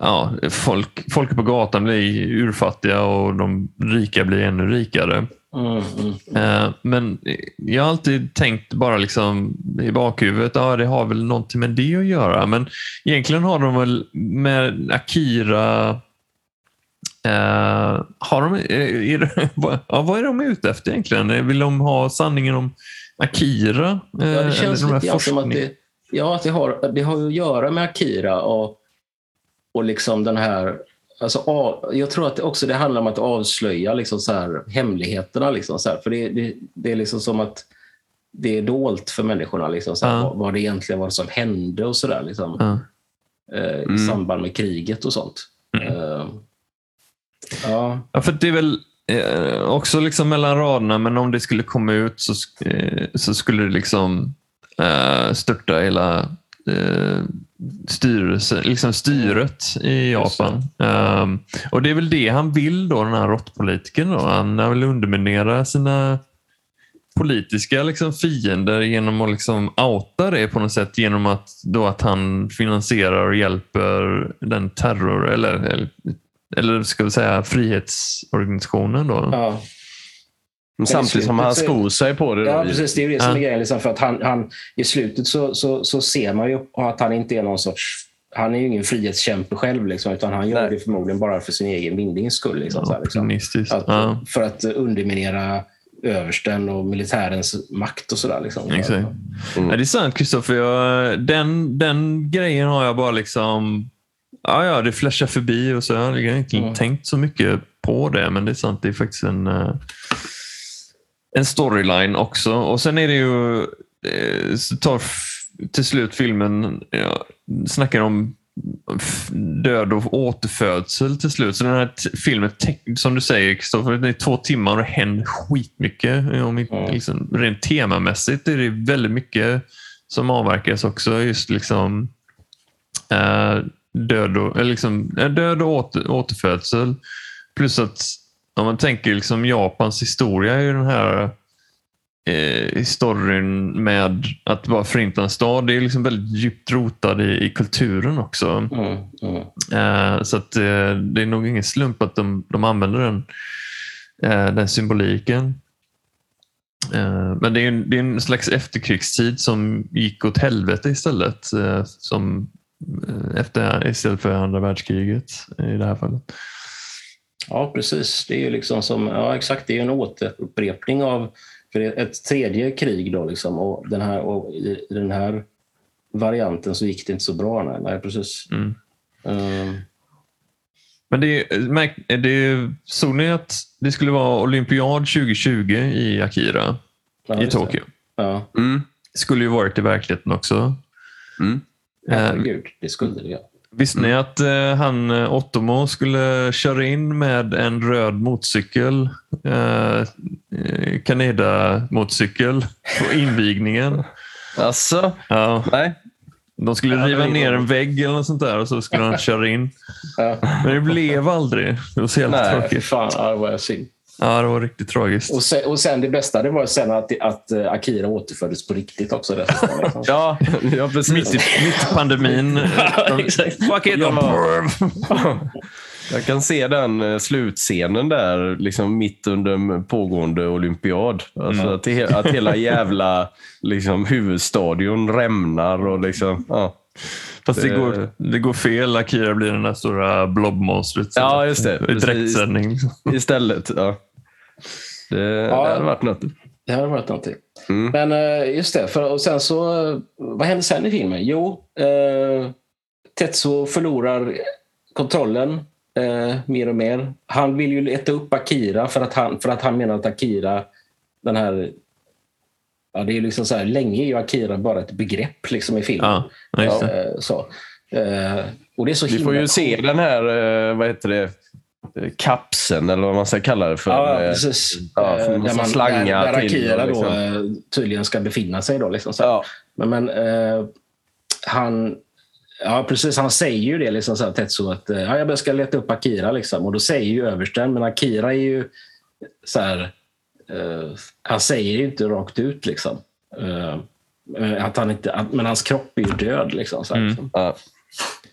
ja, folk, folk på gatan blir urfattiga och de rika blir ännu rikare. Mm, mm. Eh, Men jag har alltid tänkt bara liksom i bakhuvudet, ja det har väl någonting med det att göra. Men egentligen har de väl med Akira eh, har de, är, är, det- *laughs* vad- ja, vad är de ute efter egentligen? Vill de ha sanningen om Akira? Ja, Eh, det känns de lite som att det, ja, att det, har, det har att göra med Akira och, och liksom den här... Alltså, av, jag tror att det också det handlar om att avslöja liksom så här, hemligheterna. Liksom så här, för det, det, det är liksom som att det är dolt för människorna liksom, så här, Ja. vad, vad det egentligen var som hände och sådär. Liksom, Ja. eh, I Mm. samband med kriget och sånt. Mm. Eh, ja, Ja, för det är väl eh, också liksom mellan raderna, men om det skulle komma ut så, så skulle det liksom eh, störta hela styrelse, liksom styret i. Japan. Ehm, och det är väl det han vill då, den här råttpolitiken. Han vill underminera sina politiska liksom, fiender genom att liksom outa det på något sätt genom att, då att han finansierar och hjälper den terror eller, eller eller ska vi säga frihetsorganisationen då. ja. Men samtidigt som han skor sig på det. Då. Ja, precis. Det är ju det som är grejen. Liksom, för att han, han, I slutet så, så, så ser man ju att han inte är någon sorts... Han är ju ingen frihetskämpe själv, liksom, utan han gör Nej. det förmodligen bara för sin egen vinnings skull. Liksom, så här, liksom. Att, Ja, För att underminera översten och militärens makt och sådär. Liksom. exakt. Mm. Ja, det är sant Kristoffer. Den, den grejen har jag bara liksom... Ja, ja, det flashar förbi och så jag har inte Mm. tänkt så mycket på det. Men det är sant, det är faktiskt en, eh, en storyline också. Och sen är det ju... eh, tar till slut filmen ja, snackar om död och återfödsel till slut. Så den här filmen, som du säger Kristoffer, det är två timmar och det händer skitmycket. Om, inte- Mm. liksom, rent temamässigt är det väldigt mycket som avverkas också. Just liksom eh, död, och, eller liksom, eh, död och åter, återfödsel. Plus att om man tänker liksom Japans historia är ju den här eh, historien med att vara förintad stad. Det är liksom väldigt djupt rotad i, i kulturen också. Mm, mm. Eh, så att, eh, det är nog ingen slump att de, de använder den, eh, den symboliken. Eh, men det är, en, det är en slags efterkrigstid som gick åt helvete istället. Eh, som, eh, efter, istället för andra världskriget i det här fallet. Ja, precis. Det är ju liksom som, ja, exakt, det är en återupprepning av ett tredje krig. Då, liksom, och den här, och i, den här varianten så gick det inte så bra. Nej, nej precis. Mm. Ehm, Men det, är- det är- såg ni att det skulle vara olympiad 2020 i Akira ja, i. Tokyo? Ja, Mm. Skulle ju varit i verkligheten också. Mm. Eh, herregud. Det skulle det, ja. Visste ni att eh, han eh, Ottomo skulle köra in med en röd motorcykel, eh, eh, Canada-motorcykel på *laughs* invigningen? Alltså, Ja, nej. de skulle Ja, riva ner en vägg eller något sånt där och så skulle han *laughs* köra in. Ja. Men det blev aldrig. Det var så jävla Nej, tråkigt. fan, det var synd. Ja, det var riktigt tragiskt. Och sen, och sen det bästa det var sen att, att eh, Akira återföddes på riktigt också. dessutom, liksom. *laughs* Ja, ja precis. Mitt i, mitt i pandemin. *laughs* De, exakt. Fuck it! Ja. *laughs* Jag kan se den eh, slutscenen där, liksom mitt under en pågående olympiad. Alltså Mm. att, he- att hela jävla liksom, huvudstadion rämnar och liksom... Ja, Fast det Det- går, det går fel. Akira blir den där stora blobmonstret. Ja, just det. I direktsändning. istället. Ja. Det, Ja. det hade varit något. Det hade varit någonting. Mm. Men eh, just det, för, och sen så... Vad händer sen i filmen? Jo, eh, Tetsuo förlorar kontrollen eh, mer och mer. Han vill ju leta upp Akira för att han, för att han menar att Akira, den här... Ja, det är liksom så här, länge är ju Akira bara ett begrepp liksom i filmen. Ja, ja, just det. Eh, så. Eh, och det är så Vi himla får ju se den här, vad heter det, kapseln eller vad man ska kalla det för. Ja, Eh, precis. ja, för Eh, massa där, man, slangar där, där till Akira liksom. då, eh, tydligen ska befinna sig. Då, liksom, så. Ja, Men, men eh, han... Ja, precis. Han säger ju det, liksom, så här, Tetsuo, att ja, jag ska leta upp Akira. Liksom. Och då säger ju översten, men Akira är ju så här... Eh, han säger ju inte rakt ut, liksom. Eh, att han inte, att, men hans kropp är ju död. Liksom, så här, Mm. liksom. ja.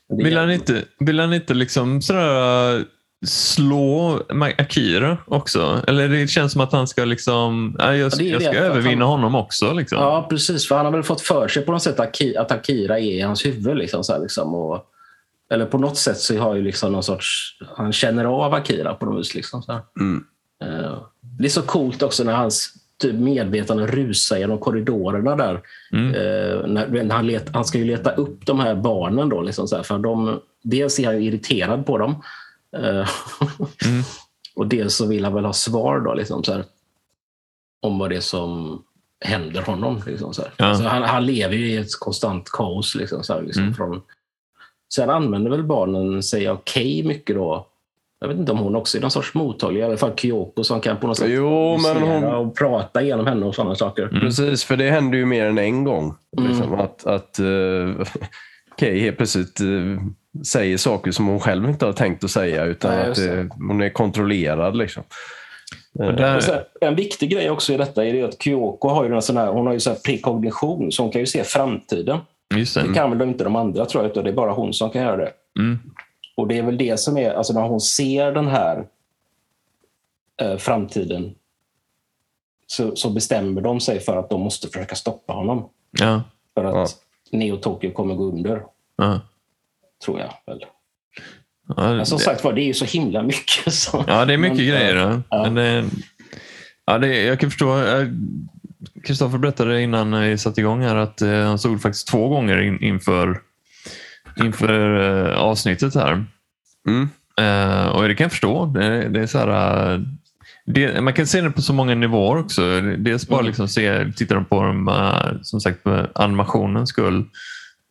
Vill han inte, vill han inte liksom sådär, slå Akira också? Eller det känns som att han ska liksom, ja, jag, jag det, ska övervinna han- honom också. Liksom. Ja, precis. För han har väl fått för sig på något sätt att Aki- att Akira är i hans huvud. Liksom, så här, liksom, och, eller på något sätt så har ju liksom någon sorts... Han känner av Akira på något vis. Liksom, så. Mm. Eh, det är så coolt också när hans typ, medvetande rusar genom korridorerna där. Mm. Eh, när, när han, let, han ska ju leta upp de här barnen. Då, liksom, så här, för de, dels är han ju irriterad på dem. Eh, *laughs* Mm. och dels så vill han väl ha svar då, liksom, så här, om vad det är som händer honom. Liksom, så. Ja. Alltså, han, han lever ju i ett konstant kaos. Liksom, så här, liksom, Mm. från, sen använder väl barnen sig av Kay mycket då. Jag vet inte om hon också är någon sorts mottaglig. I alla fall Kyoko som kan på något sätt Jo, men hon- och prata genom henne och sådana saker. Mm. Precis, för det händer ju mer än en gång. Mm. Liksom, att att uh, *laughs* Kay helt plötsligt eh, säger saker som hon själv inte har tänkt att säga. Utan Nej, att det. eh, hon är kontrollerad. Liksom. Där- sen, en viktig grej också i detta är att Kyoko har ju en sån här, hon har ju så här prekognition så hon kan ju se framtiden. Just det. Det kan väl inte de andra tror jag, utan det är bara hon som kan göra det. Mm. Och det är väl det som är, alltså när hon ser den här eh, framtiden så, så bestämmer de sig för att de måste försöka stoppa honom. Ja. För att Ja. Neo Tokyo kommer gå under, Ja. Tror jag. Väl. Ja, Men som det- sagt var, det är ju så himla mycket. Så. Ja, det är mycket Men, grejer. Ja. ja. Men det, ja, det, jag kan förstå. eh, Kristoffer berättade innan vi satte igång här att eh, han såg faktiskt två gånger in, inför, inför eh, avsnittet här. Mm. Eh, och det kan jag förstå. Det, det är så här, eh, det, man kan se det på så många nivåer också. Dels bara Mm. liksom se, tittar de på dem, eh, som sagt, med animationens skull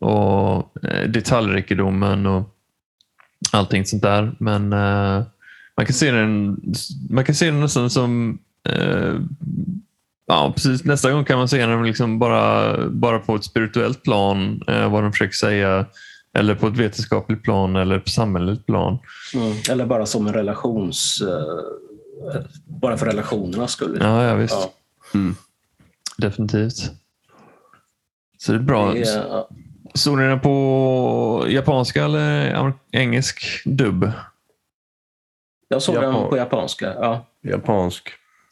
och eh, detaljrikedomen och allting sånt där. Men eh, man kan se den, man kan se den nästan som eh, Ja, precis. Nästa gång kan man se den liksom bara, bara på ett spirituellt plan, eh, vad de försöker säga, eller på ett vetenskapligt plan eller på samhälleligt plan. Mm. Eller bara som en relations... bara för relationernas skull. Ja, ja visst. Ja, Definitivt. Så det är bra. det är. Såg ni den på japanska eller engelsk dubb? Jag såg Japan. den på japanska. Ja. Japansk.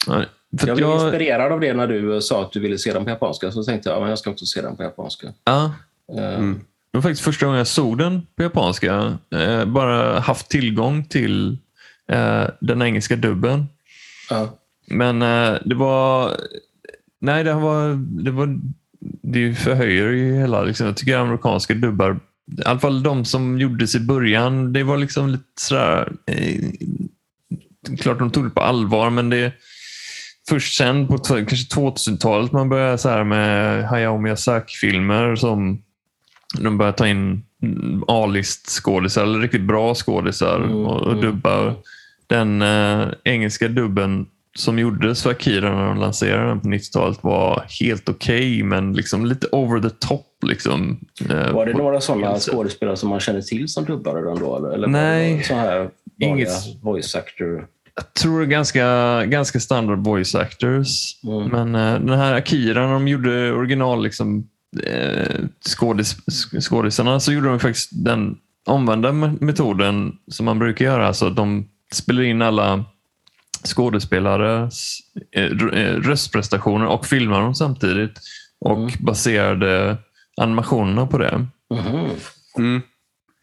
Ja, För Jag blev jag, inspirerad av det när du sa att du ville se den på japanska. Så tänkte jag att jag ska också se den på japanska. ja, Eh, Mm. det var faktiskt första gången jag såg den på japanska. Eh, bara haft tillgång till eh, den engelska dubben. ja. Men eh, det var... Nej, det var... Det, var, det förhöjer ju hela... Liksom, jag tycker amerikanska dubbar, i alla fall de som gjordes i början, det var liksom lite sådär... Eh, klart de tog det på allvar, men det först sen på kanske 2000-talet man började så här med Hayao Miyazaki-filmer som de började ta in A-list skådisar, eller riktigt bra skådisar Mm, och, och mm, dubba. mm. Den eh, engelska dubben som gjordes för Akira när de lanserade den på 90-talet var helt okej, men liksom lite over the top. Liksom, eh, Var det några sådana skådespelare som man känner till som dubbade den då? Eller, Nej. så här Inget- voice actor? Jag tror det är ganska, ganska standard voice actors. Mm. Men eh, den här Akira, när de gjorde original liksom, skådis, skådisarna så gjorde de faktiskt den omvända me- metoden som man brukar göra. Alltså de spelar in alla skådespelares eh, eh, röstprestationer och filmar dem samtidigt och Mm. baserade animationerna på det. Mhm. Mm.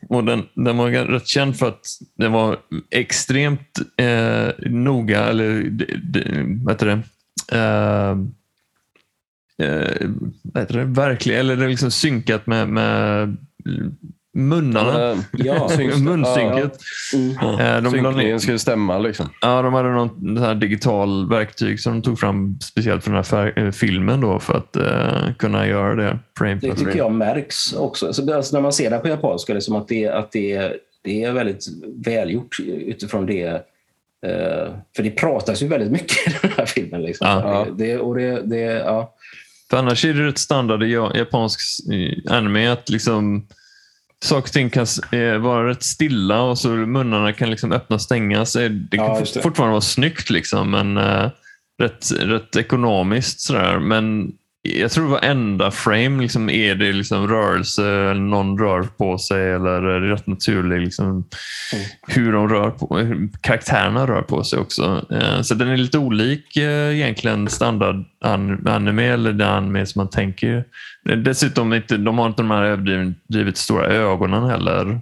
Och den, den var rätt känd för att den var extremt eh, noga, eller vad heter det? Eh, eh, vad heter det? Verklig, eller det är liksom synkat med, med munnarna. Ja? *laughs* Munsynket. Mm. Eh, de, Synkningen ju stämma liksom. ja, de hade någon sån här digital verktyg som de tog fram speciellt för den här fär- eh, filmen då för att eh, kunna göra det. Frame Det tycker jag märks också. Så det, alltså när man ser det på japanska, liksom att, det, att det, det är väldigt välgjort utifrån det. eh, för det pratas ju väldigt mycket i den här filmen. Liksom. Ja. Det, det, och det, det, ja. För annars är det rätt standard i ja- japansk anime att liksom saker och ting kan eh, vara rätt stilla och så munnarna kan liksom öppna och stängas. Eh, Det kan Ja, det. fortfarande vara snyggt liksom, men eh, rätt, rätt ekonomiskt. Sådär. Men jag tror varenda frame liksom är det liksom rörelse, eller någon rör på sig eller är det rätt naturligt liksom, Mm. hur de rör på hur karaktärerna rör på sig också. Eh, Så den är lite olik eh, egentligen standard an- anime eller den anime som man tänker. Eh, Dessutom inte, de har inte de här överdrivet stora ögonen heller.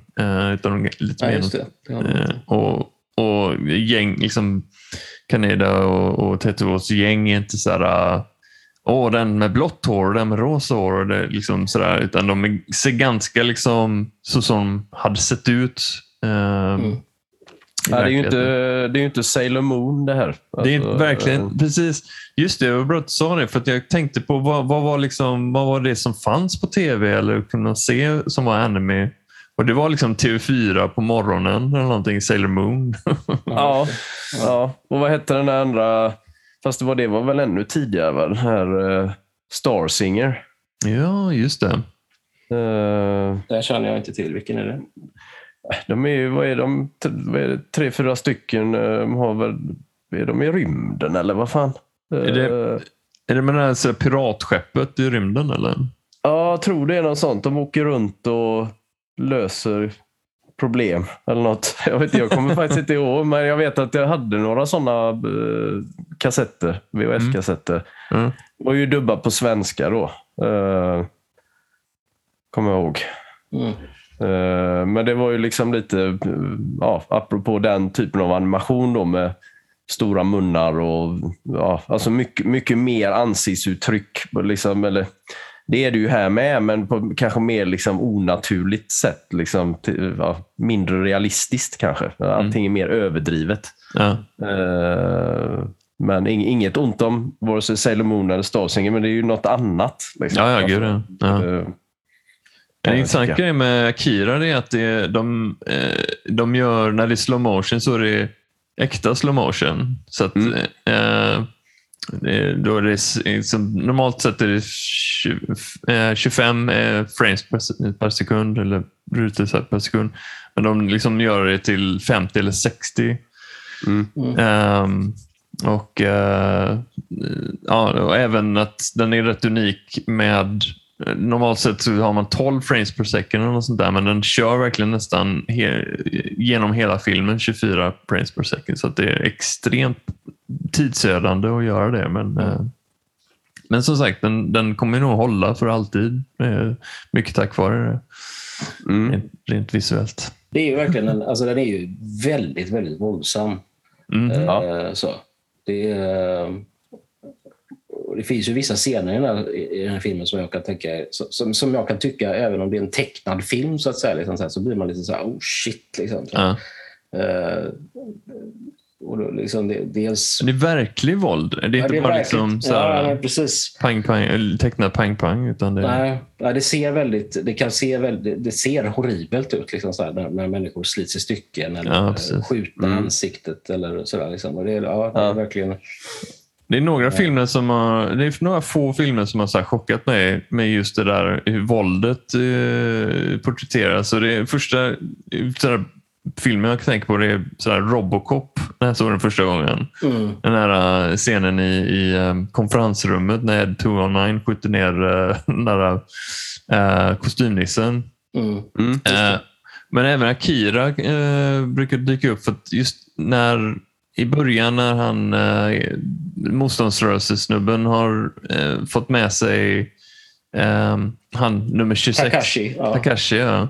Utan de är lite mer. Ja. Och, och gäng, liksom Kaneda och, och Tetsuos gäng är inte så här Åh, den med blått hår och den med rosa hår. Och det liksom sådär, utan de ser ganska liksom så som de hade sett ut. eh, Mm. Ja, det, är ju inte, det är inte Sailor Moon det här. Det är Alltså, verkligen, eh, precis. Just det, det var bra att du sa det. För att jag tänkte på vad, vad, var liksom, vad var det som fanns på tv eller kunde man se som var anime? Och det var liksom TV4 på morgonen eller någonting, Sailor Moon. Ja, *laughs* ja, och vad hette den där andra? Fast det var, det var väl ännu tidigare, va? den här uh, Star Singer. ja, just det. Eh, Det känner jag inte till. Vilken är det? de är ju, vad är de, vad är det, tre, fyra stycken. eh, De har väl, är de i rymden eller vad fan? Är det- Eh, Är det med det här piratskeppet i rymden eller? Ja, jag tror det är något sånt. De åker runt och löser problem eller något. *laughs* Jag, vet, jag kommer faktiskt inte ihåg, men jag vet att jag hade några sådana eh, kassetter, VHS-kassetter. Mm. var ju dubbat på svenska då. Eh, kommer jag ihåg. Mm. Eh, men det var ju liksom lite, ja, apropå den typen av animation då med stora munnar och ja, alltså mycket, mycket mer ansiktsuttryck. Liksom, eller, det är det ju här med, men på kanske mer liksom onaturligt sätt. Liksom, till, ja, mindre realistiskt kanske. Allting är mer överdrivet. Ja. Eh, men ing, inget ont om vare sig Sailor Moon eller Star Singer, men det är ju något annat. Liksom. Ja, ja, gud ja. ja. Eh, En jag intressant grej med Akira är att det, de, eh, de gör, när det är slow motion så är det äkta slow motion. Så att, Mm. eh, då är det, liksom, normalt sett är det 20, eh, 25 eh, frames per, per sekund eller rutor per sekund. Men de liksom gör det till 50 eller 60. Mm. Ehm, och, eh, ja, och även att den är rätt unik med Normalt sett så har man 12 frames per second eller något sånt där, men den kör verkligen nästan he genom hela filmen 24 frames per second. Så det är extremt tidsödande att göra det. Men, eh, men som sagt, den, den kommer nog hålla för alltid. Eh, mycket tack vare det. Mm. Rent, rent visuellt. Det är ju verkligen en, alltså den är ju väldigt, väldigt våldsam. Mm. Eh, Ja. Så. Det, är, och det finns ju vissa scener i den, här, i den här filmen som jag kan tänka som, som jag kan tycka, även om det är en tecknad film, så att säga, liksom så, här, så blir man lite så här, oh shit. Liksom. Så, Ja. Eh, och då, liksom det, dels... Det är verklig våld. Det är Ja, inte det är bara verkligt. liksom så här, ja, precis. pang, pang, eller tecknad pang-pang. Utan det, Nej, nej, det ser väldigt, det kan se väldigt, det ser horribelt ut liksom så här, när, när människor slits i stycken eller Ja, ja, precis. skjuter Mm. ansiktet eller sådär. Liksom. Och det, är- ja, det är Ja. verkligen... Det är några filmer som har, det är några få filmer som har så här chockat mig med just det där hur våldet eh, porträtteras. Så det första så här, filmen jag tänker på det är så här Robocop, när jag såg den första gången. Mm. Den här eh, scenen i, i eh, konferensrummet när Ed 209 skjuter ner eh, *laughs* den där eh, kostymnissen. Mm. Mm. Eh, men även Akira eh, brukar dyka upp för att just när i början när han eh, motståndsrörelsesnubben har eh, fått med sig eh, han nummer 26. Takashi. Ja. Takashi, ja.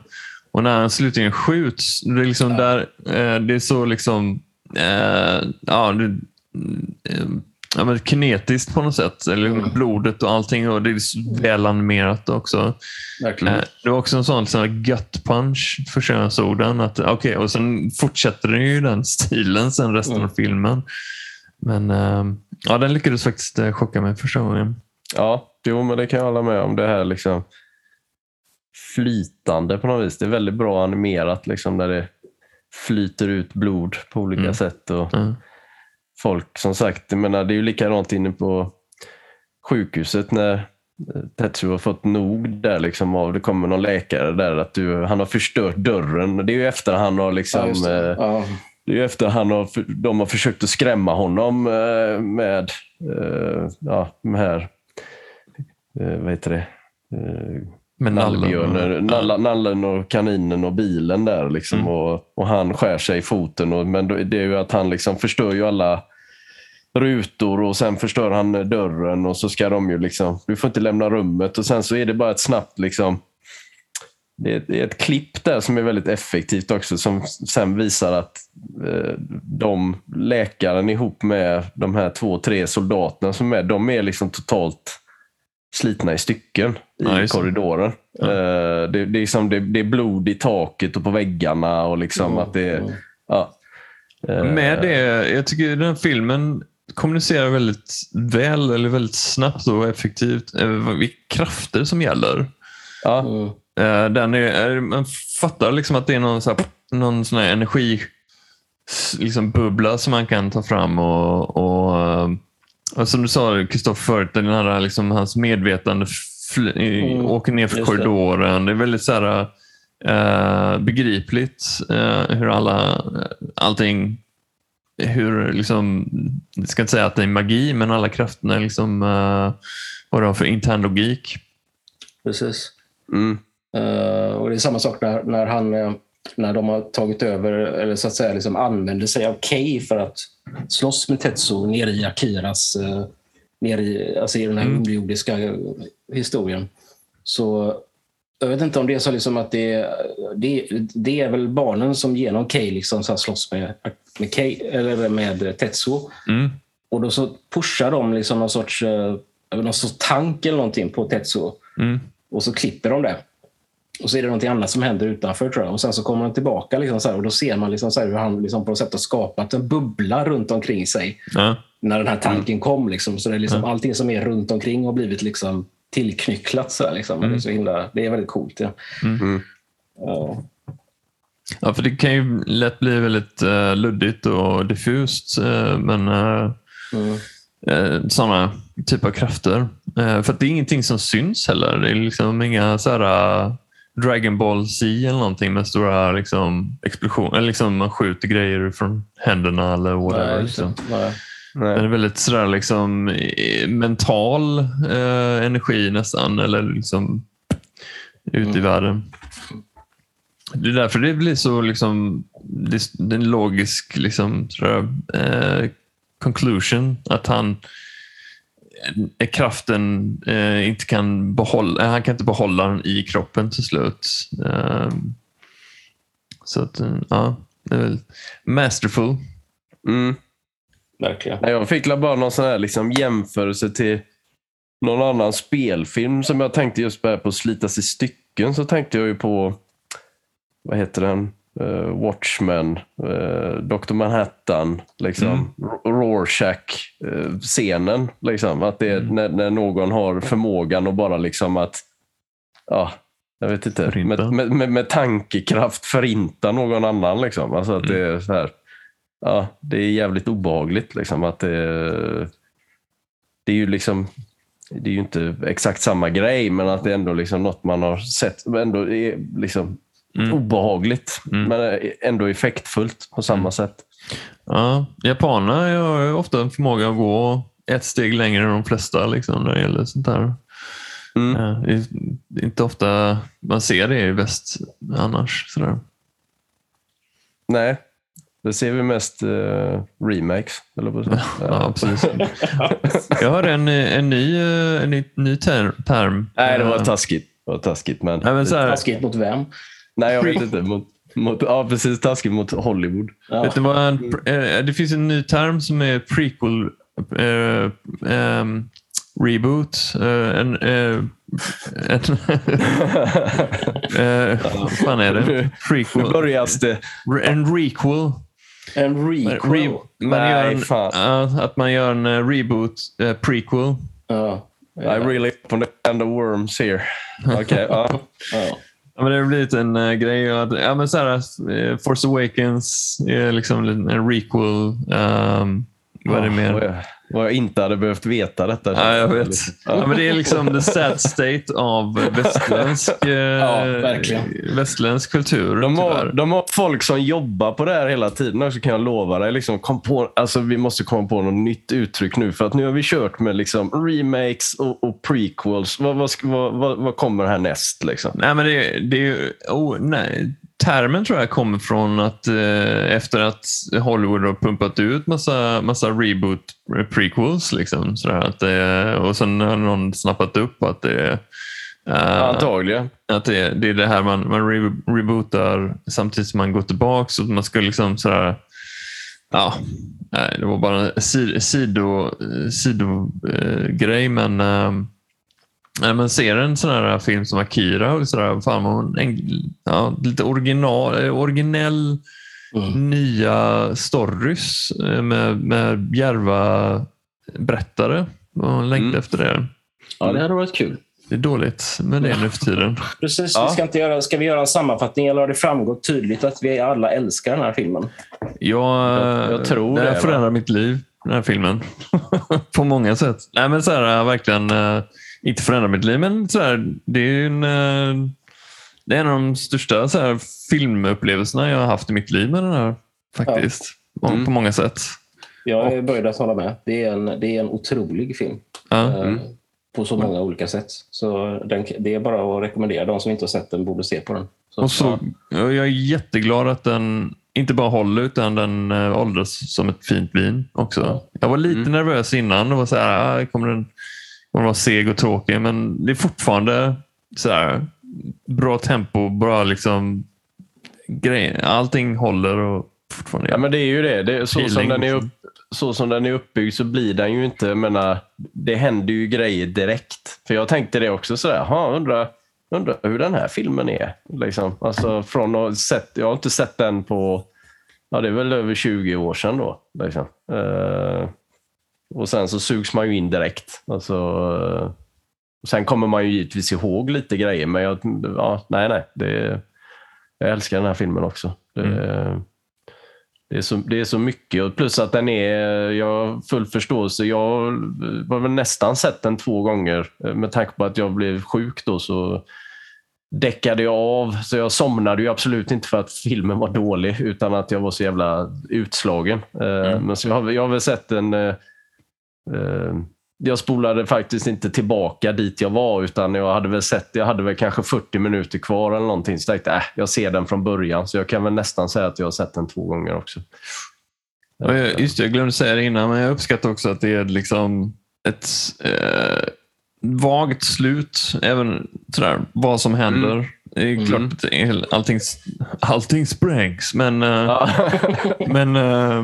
Och när han slutligen skjuts, det är liksom där, eh, det är så liksom, eh, ja, det, eh, ja, men kinetiskt på något sätt. Eller Mm. blodet och allting. Och det är så väl animerat också. Verkligen. Det var också en sån liksom, gut punch första gången jag såg den. Att, okay, och sen fortsätter den ju den *laughs* stilen sen resten Mm. av filmen. Men ja, den lyckades faktiskt chocka mig första gången. Ja, jo, men det kan jag hålla med om. Det här liksom flytande på något vis. Det är väldigt bra animerat liksom, när det flyter ut blod på olika Mm. sätt. Och Ja. folk, som sagt, menar, det är ju likadant inne på sjukhuset när eh, Tetsu har fått nog där liksom av, det kommer någon läkare där att du, han har förstört dörren. Det är ju efter han har liksom ja, det. eh, Ja. det är efter han har, de har försökt att skrämma honom eh, med, ja, de här, vad heter det, eh, Men nallebjörnen, nalla, nallen och kaninen och bilen där. Liksom, Mm. och, och han skär sig i foten. Och, men det är ju att han liksom förstör ju alla rutor och sen förstör han dörren och så ska de ju liksom, du får inte lämna rummet och sen så är det bara ett snabbt liksom det är, det är ett klipp där som är väldigt effektivt också som sen visar att eh, de läkaren ihop med de här två, tre soldaterna som är, de är liksom totalt slitna i stycken i Ja, korridoren. Ja. Eh, det, det, är som, det, det är blod i taket och på väggarna och liksom Mm, att det. Ja. Eh, Med det, jag tycker den här filmen kommunicerar väldigt väl eller väldigt snabbt och effektivt eh, vilka krafter som gäller. Ja. Eh, Den är, man fattar liksom att det är någon, så här, någon sån här energi liksom bubbla som man kan ta fram och, och, och som du sa Kristoffer förut, den här, liksom, hans medvetande Mm, åker ner för just det. korridoren. Det är väldigt så här, eh, begripligt eh, hur alla, allting hur liksom, jag ska inte säga att det är magi, men alla krafterna liksom, uh, vad de har för intern logik. Precis. mm, Eh, och det är samma sak när, när han, eh, när de har tagit över, eller så att säga liksom använder sig av Kay för att slåss med Tetsu nere i Akiras, eh, nere i, alltså i den här Mm. underjordiska historien. Så jag vet inte om det är så liksom att det, det, det är väl barnen som genom Kay liksom så slåss med, med, Kay, eller med Tetsuo. Mm. Och då så pushar de liksom någon sorts, eh, någon sorts tank eller någonting på Tetsuo. Mm. Och så klipper de det. Och så är det någonting annat som händer utanför tror jag. Och sen så kommer han tillbaka liksom så här, och då ser man liksom så här hur han liksom på något sätt har skapat en bubbla runt omkring sig Ja. när den här tanken kom. Liksom. Så det är liksom allting som är runt omkring har blivit liksom tillknycklat. Så här, liksom. Men Det, är så himla, det är väldigt coolt. Ja. Mm. Ja. Ja, för det kan ju lätt bli väldigt uh, luddigt och diffust. eh, men uh, Mm. sådana typer av krafter. För att det är ingenting som syns heller. Det är liksom inga så här, uh, Dragon Ball Z eller någonting med stora liksom, explosioner. Eller liksom man skjuter grejer från händerna eller whatever. Nej, liksom. Nej. Men det är väldigt sådär liksom, mental eh, energi nästan. Eller liksom ute i Mm. världen. Det är därför det blir så liksom, det, det är en logisk liksom, sådär, eh, conclusion. Att han kraften eh, inte kan behålla, eh, han kan inte behålla den i kroppen till slut. Eh, så att, eh, ja, det är väl masterful. Mm. Verkligen. Nej, Jag fick bara någon sån här liksom jämförelse till någon annan spelfilm som jag tänkte just på, på slitas i stycken. Så tänkte jag ju på, vad heter den? Uh, Watchmen, uh, Dr. Manhattan, liksom. Mm. Rorschach-scenen. liksom. Att det är Mm. när, när någon har förmågan att bara liksom att, ja, jag vet inte, med, med, med, med tankekraft förinta någon annan. Liksom. Alltså att det är så här, ja, det är jävligt obehagligt. Liksom, att det, det är ju liksom det är ju inte exakt samma grej, men att det är ändå liksom något man har sett. Ändå är liksom Mm. obehagligt, Mm. men ändå effektfullt på samma Mm. sätt. Ja, japanerna har ju ofta en förmåga att gå ett steg längre än de flesta liksom, när det gäller sånt här. Mm. Ja, det är det är inte ofta man ser det i väst annars. Sådär. Nej, det ser vi mest eh, remakes. Eller på så. *laughs* Ja, precis. *laughs* Jag har en, en ny, eh, en ny, ny ter, term. Nej, det var Eh, taskigt. Det var taskigt, men... Nej, men så här, Taskigt mot vem? Nej, jag vet inte. Mot, mot, ja, precis. Taskigt mot Hollywood. Ja. Vet du vad en, eh, det finns en ny term som är prequel eh, ehm, reboot. Eh, en, eh, en, *laughs* eh, vad fan är det? Nu Prequel. börjas det. En requel. En requel. Re, man Nej, gör en, fan. att man gör en eh, reboot, eh, prequel. Ja. I really open the can of worms here. *laughs* Okej, ja. Ja. Ja, men det har blivit en uh, grej. Att, ja, men så här, eh, Force Awakens är liksom en en requel. Um, vad är det mer? Vad jag, inte hade behövt veta detta. Ja, jag vet. Ja, men det är liksom the sad state av västländsk, eh, verkligen. västländsk kultur. De har, tyvärr. de har folk som jobbar på det här hela tiden också kan jag lova dig. Liksom, kom på, alltså, vi måste komma på något nytt uttryck nu för att nu har vi kört med liksom, remakes och, och prequels. Vad, vad, vad, vad kommer härnäst? Liksom? Nej, men det, det är ju... Oh, nej. Termen tror jag kommer från att eh, efter att Hollywood har pumpat ut massa, massa reboot prequels. Liksom, sådär, att det, och sen har någon snappat upp att det är eh, Antagligen. att det, det är det här man, man re, rebootar samtidigt som man går tillbaka. Så man ska liksom sådär, ja, nej, det var bara en si- sido, sido eh, grej men eh, när man ser en sån här film som Akira och sådär, fan, en, ja, lite original, eh, originell Mm. nya stories eh, med, med djärva berättare. Man längtar Mm. efter det. ja, det hade varit kul. Det är dåligt med det nu för tiden. Precis. Ja. Vi ska, inte göra, ska vi göra en sammanfattning eller har det framgått tydligt att vi alla älskar den här filmen? Jag, Jag- jag tror det. det, förändrar mitt liv, den här filmen. *laughs* På många sätt. Nej, men så här, verkligen, eh, inte förändrar mitt liv, men så här, det är en, eh, det är en av de största så här, filmupplevelserna jag har haft i mitt liv med den här. Faktiskt. Mm. På många sätt. Jag är böjd att hålla med. Det är en, det är en otrolig film. Ja. eh, På så många olika sätt. Så den, det är bara att rekommendera. De som inte har sett den borde se på den. Så, Och så, ja. jag är jätteglad att den inte bara håller utan den äh, åldras som ett fint vin också. Ja. Jag var lite Mm. nervös innan. och var så här, ah, kommer den den vara seg och tråkig? Men det är fortfarande så här, bra tempo, bra liksom grej. Allting håller och fortfarande. Ja, men det är ju det. det är, så, som den är liksom. upp, så som den är uppbyggd så blir den ju inte... Menar, det händer ju grejer direkt. För jag tänkte det också. sådär, "Ha, undrar, undrar hur den här filmen är. Liksom. Alltså, från att sett, jag har inte sett den på... Ja, det är väl över 20 år sedan då. Liksom. Eh, och sen så sugs man ju in direkt. Alltså, sen kommer man ju givetvis ihåg lite grejer, men jag, ja, nej, nej. Det, jag älskar den här filmen också. Det, det, är så, det är så mycket. Och plus att den är, jag har full förståelse. Jag har väl nästan sett den två gånger. Med tanke på att jag blev sjuk då så däckade jag av. Så jag somnade ju absolut inte för att filmen var dålig utan att jag var så jävla utslagen. Eh, Men så jag har, jag har väl sett den eh, jag spolade faktiskt inte tillbaka dit jag var utan jag hade väl sett, jag hade väl kanske 40 minuter kvar eller någonting. Så jag tänkte, äh, jag ser den från början. Så jag kan väl nästan säga att jag har sett den två gånger också. Jag, just det, jag glömde säga det innan, men jag uppskattar också att det är liksom ett eh, vagt slut. Även sådär, vad som händer. Det är klart att det är- allting, allting sprängs, men, eh, Ja. *laughs* men eh,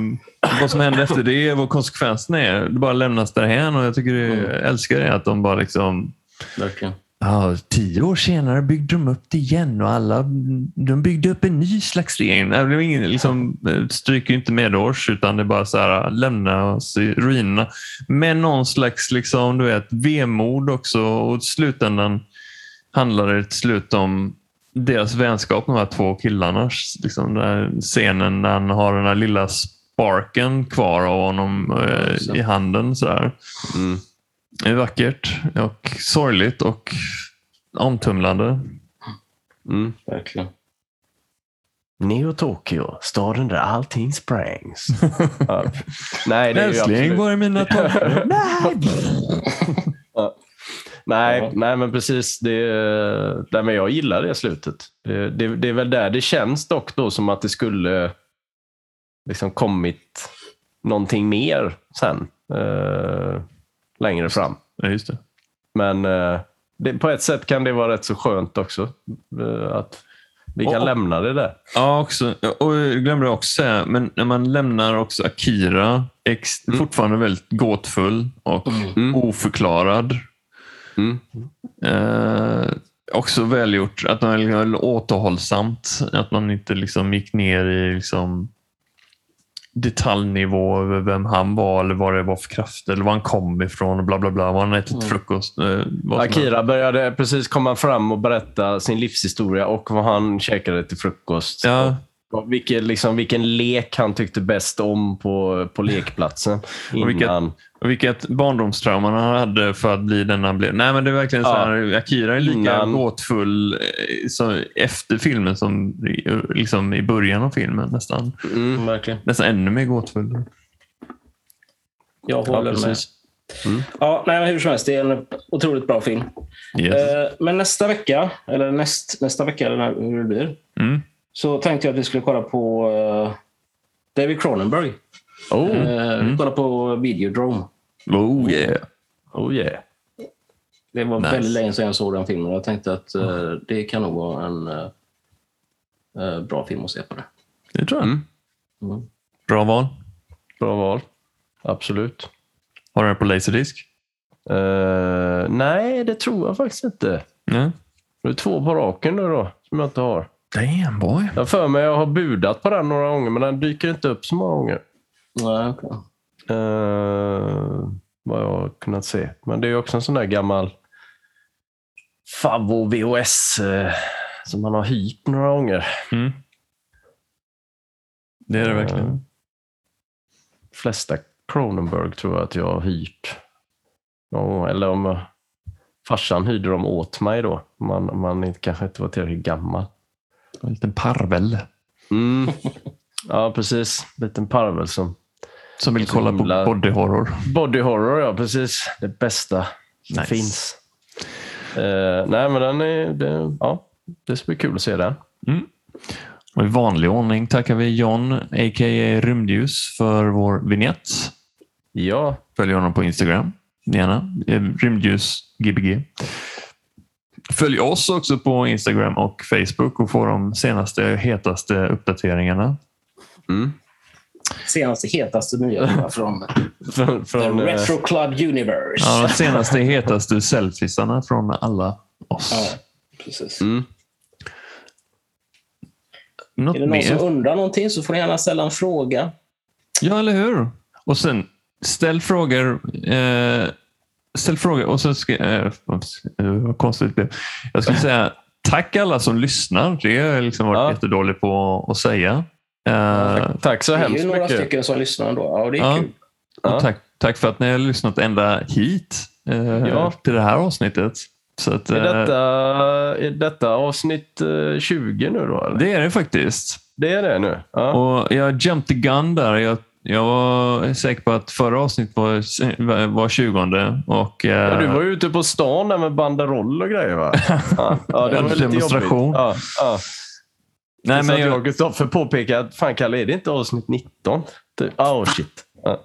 vad som händer efter det, vad konsekvenserna är, det bara lämnas därhän. Och jag tycker det, jag älskar det, att de bara liksom Verkligen. Ja, tio år senare byggde de upp det igen och alla de byggde upp en ny slags regering. Det blev ingen, liksom, eh, stryker inte medårs utan det är bara så här, lämna oss i ruinerna. Med någon slags liksom, du vet, vemod också och i slutändan handlar det till slut om deras vänskap, de här två killarna. Liksom, den scenen när han har den här lilla sparken kvar av honom eh, i handen. Så där. Mm. Det är vackert och sorgligt och omtumlande. Mm. Verkligen. Neo Tokyo, staden där allting sprängs. *laughs* ja. Nej, det är ju Älskling, absolut... var är mina *laughs* tofflor? Nej! Nej, Ja. nej, men precis. Det, nej, men jag gillar det slutet. Det, det, det är väl där det känns dock då som att det skulle liksom kommit någonting mer sen. Eh, längre fram. Ja, just det. Men eh, det, på ett sätt kan det vara rätt så skönt också. Eh, att vi kan Och- lämna det där. Ja, också, och jag glömde också säga, men när man lämnar också Akira, ex, Mm. fortfarande väldigt gåtfull och Mm. oförklarad. Mm. Eh, också välgjort, att man är liksom återhållsamt. Att man inte liksom gick ner i liksom detaljnivå över vem han var eller vad det var för krafter eller var han kom ifrån och bla bla bla. Vad han ätit Mm. frukost. Eh, Akira började precis komma fram och berätta sin livshistoria och vad han käkade till frukost. Ja, vilken, liksom, vilken lek han tyckte bäst om på, på lekplatsen. Innan. Och vilket barndomstrauma han hade för att bli den han blev. Nej, men det är verkligen så Ja. här, Akira är lika Innan- gåtfull eh, som efter filmen som liksom i början av filmen nästan. Mm. Verkligen. Nästan ännu mer gåtfull. Jag Ja, håller med. precis. Mm. Ja, nej, men hur som helst, det är en otroligt bra film. Yes. Eh, men nästa vecka, eller näst, nästa vecka, eller när, hur det blir, Mm. så tänkte jag att vi skulle kolla på eh, David Cronenberg. Oh, Eh, Vi kollar på Videodrome. Oh yeah. oh yeah. Det var Nice. väldigt länge sedan jag såg den filmen. Jag tänkte att eh, det kan nog vara en eh, eh, bra film att se på det. Det tror jag. Mm. Mm. Bra val. Bra val. Absolut. Har du den på Laserdisc? Eh, nej, det tror jag faktiskt inte. Ja. Det är två på raken nu då, som jag inte har. Damn boy. Jag har för mig jag har budat på den några gånger, men den dyker inte upp så många gånger. Nej, okej. Eh, vad jag har kunnat se. Men det är också en sån där gammal favvo VHS eh, som man har hyrt några gånger. Mm. Det är det verkligen. Eh, flesta Cronenberg tror jag att jag har hyrt. Ja, eller om jag, farsan hyrde dem åt mig då. Man, man inte, kanske inte var tillräckligt gammal. En liten parvel. Mm. Ja, precis. Liten parvel som Som vill kolla på himla- body horror. Body horror, ja precis. Det bästa som Nice. finns. Eh, nej, men den är, det, ja, det ska bli kul att se den. Mm. Och I vanlig ordning tackar vi John, a.k.a. Rymdljus, för vår vignett. Ja, Följ honom på Instagram, gärna. Eh, Rymdljus Gbg. Följ oss också på Instagram och Facebook och få de senaste hetaste uppdateringarna. mm. Senaste hetaste nyheterna *laughs* från från, The från, eh, Retro Club Universe. Ja, de *laughs* senaste hetaste selfiesarna från alla oss. Ja, precis. mm. Något Är det någon mer? som undrar någonting så får ni gärna ställa en fråga. Ja, eller hur? Och sen ställ frågor. Eh, ställ frågor och så ska eh, vad konstigt det blev. Jag skulle säga tack alla som lyssnar. Det har jag liksom varit Ja. jättedålig på att säga. Eh, tack, tack så Det är hemskt ju några mycket. stycken som lyssnar ändå. Ja, det är Ja. kul. Ja. tack, tack för att ni har lyssnat ända hit eh, Ja. till det här avsnittet. Så att, Är eh, detta, är detta avsnitt eh, 20 nu då? Eller? det är det faktiskt. Det är det nu? Ja. Och jag jumped the gun där. Jag, jag var säker på att förra avsnittet var, var 20 och, Ja, du var ju ute på stan där med banderoll och grejer va? *laughs* Ja, det En var lite demonstration. jobbigt. Ja. Nej, men jag, Kristoffer påpekade att fan Kalle, är det inte avsnitt 19? Typ. Oh shit. Ja.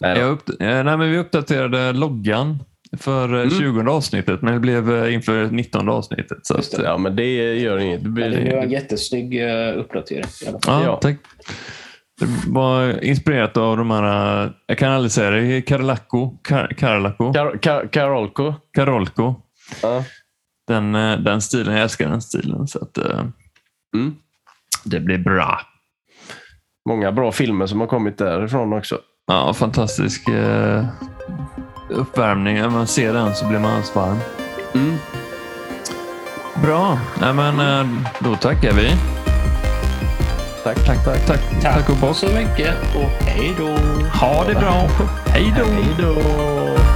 Nej. Jag upp, eh, nej, men vi uppdaterade loggan för eh, 20 avsnittet, men det blev eh, inför 19 avsnittet. Så att, ja, men det gör inget. Det blir, blev en jättesnygg uppdatering. ja, ja. Tack. Det var inspirerat av de här, jag kan aldrig säga det, Karolako, Kar, Karolako, Kar- Kar- Karolko. Karolko. Ja. Den, den stilen, jag älskar den stilen. Så att, Mm. det blir bra. Många bra filmer som har kommit därifrån också. Ja, fantastisk eh, uppvärmning. När man ser den så blir man alldeles varm. Mm. Bra. Nej, men, eh, då tackar vi. Tack, tack, tack. Tack, tack och bock. så mycket och hej då! Ha det bra. Hej då. Hej då!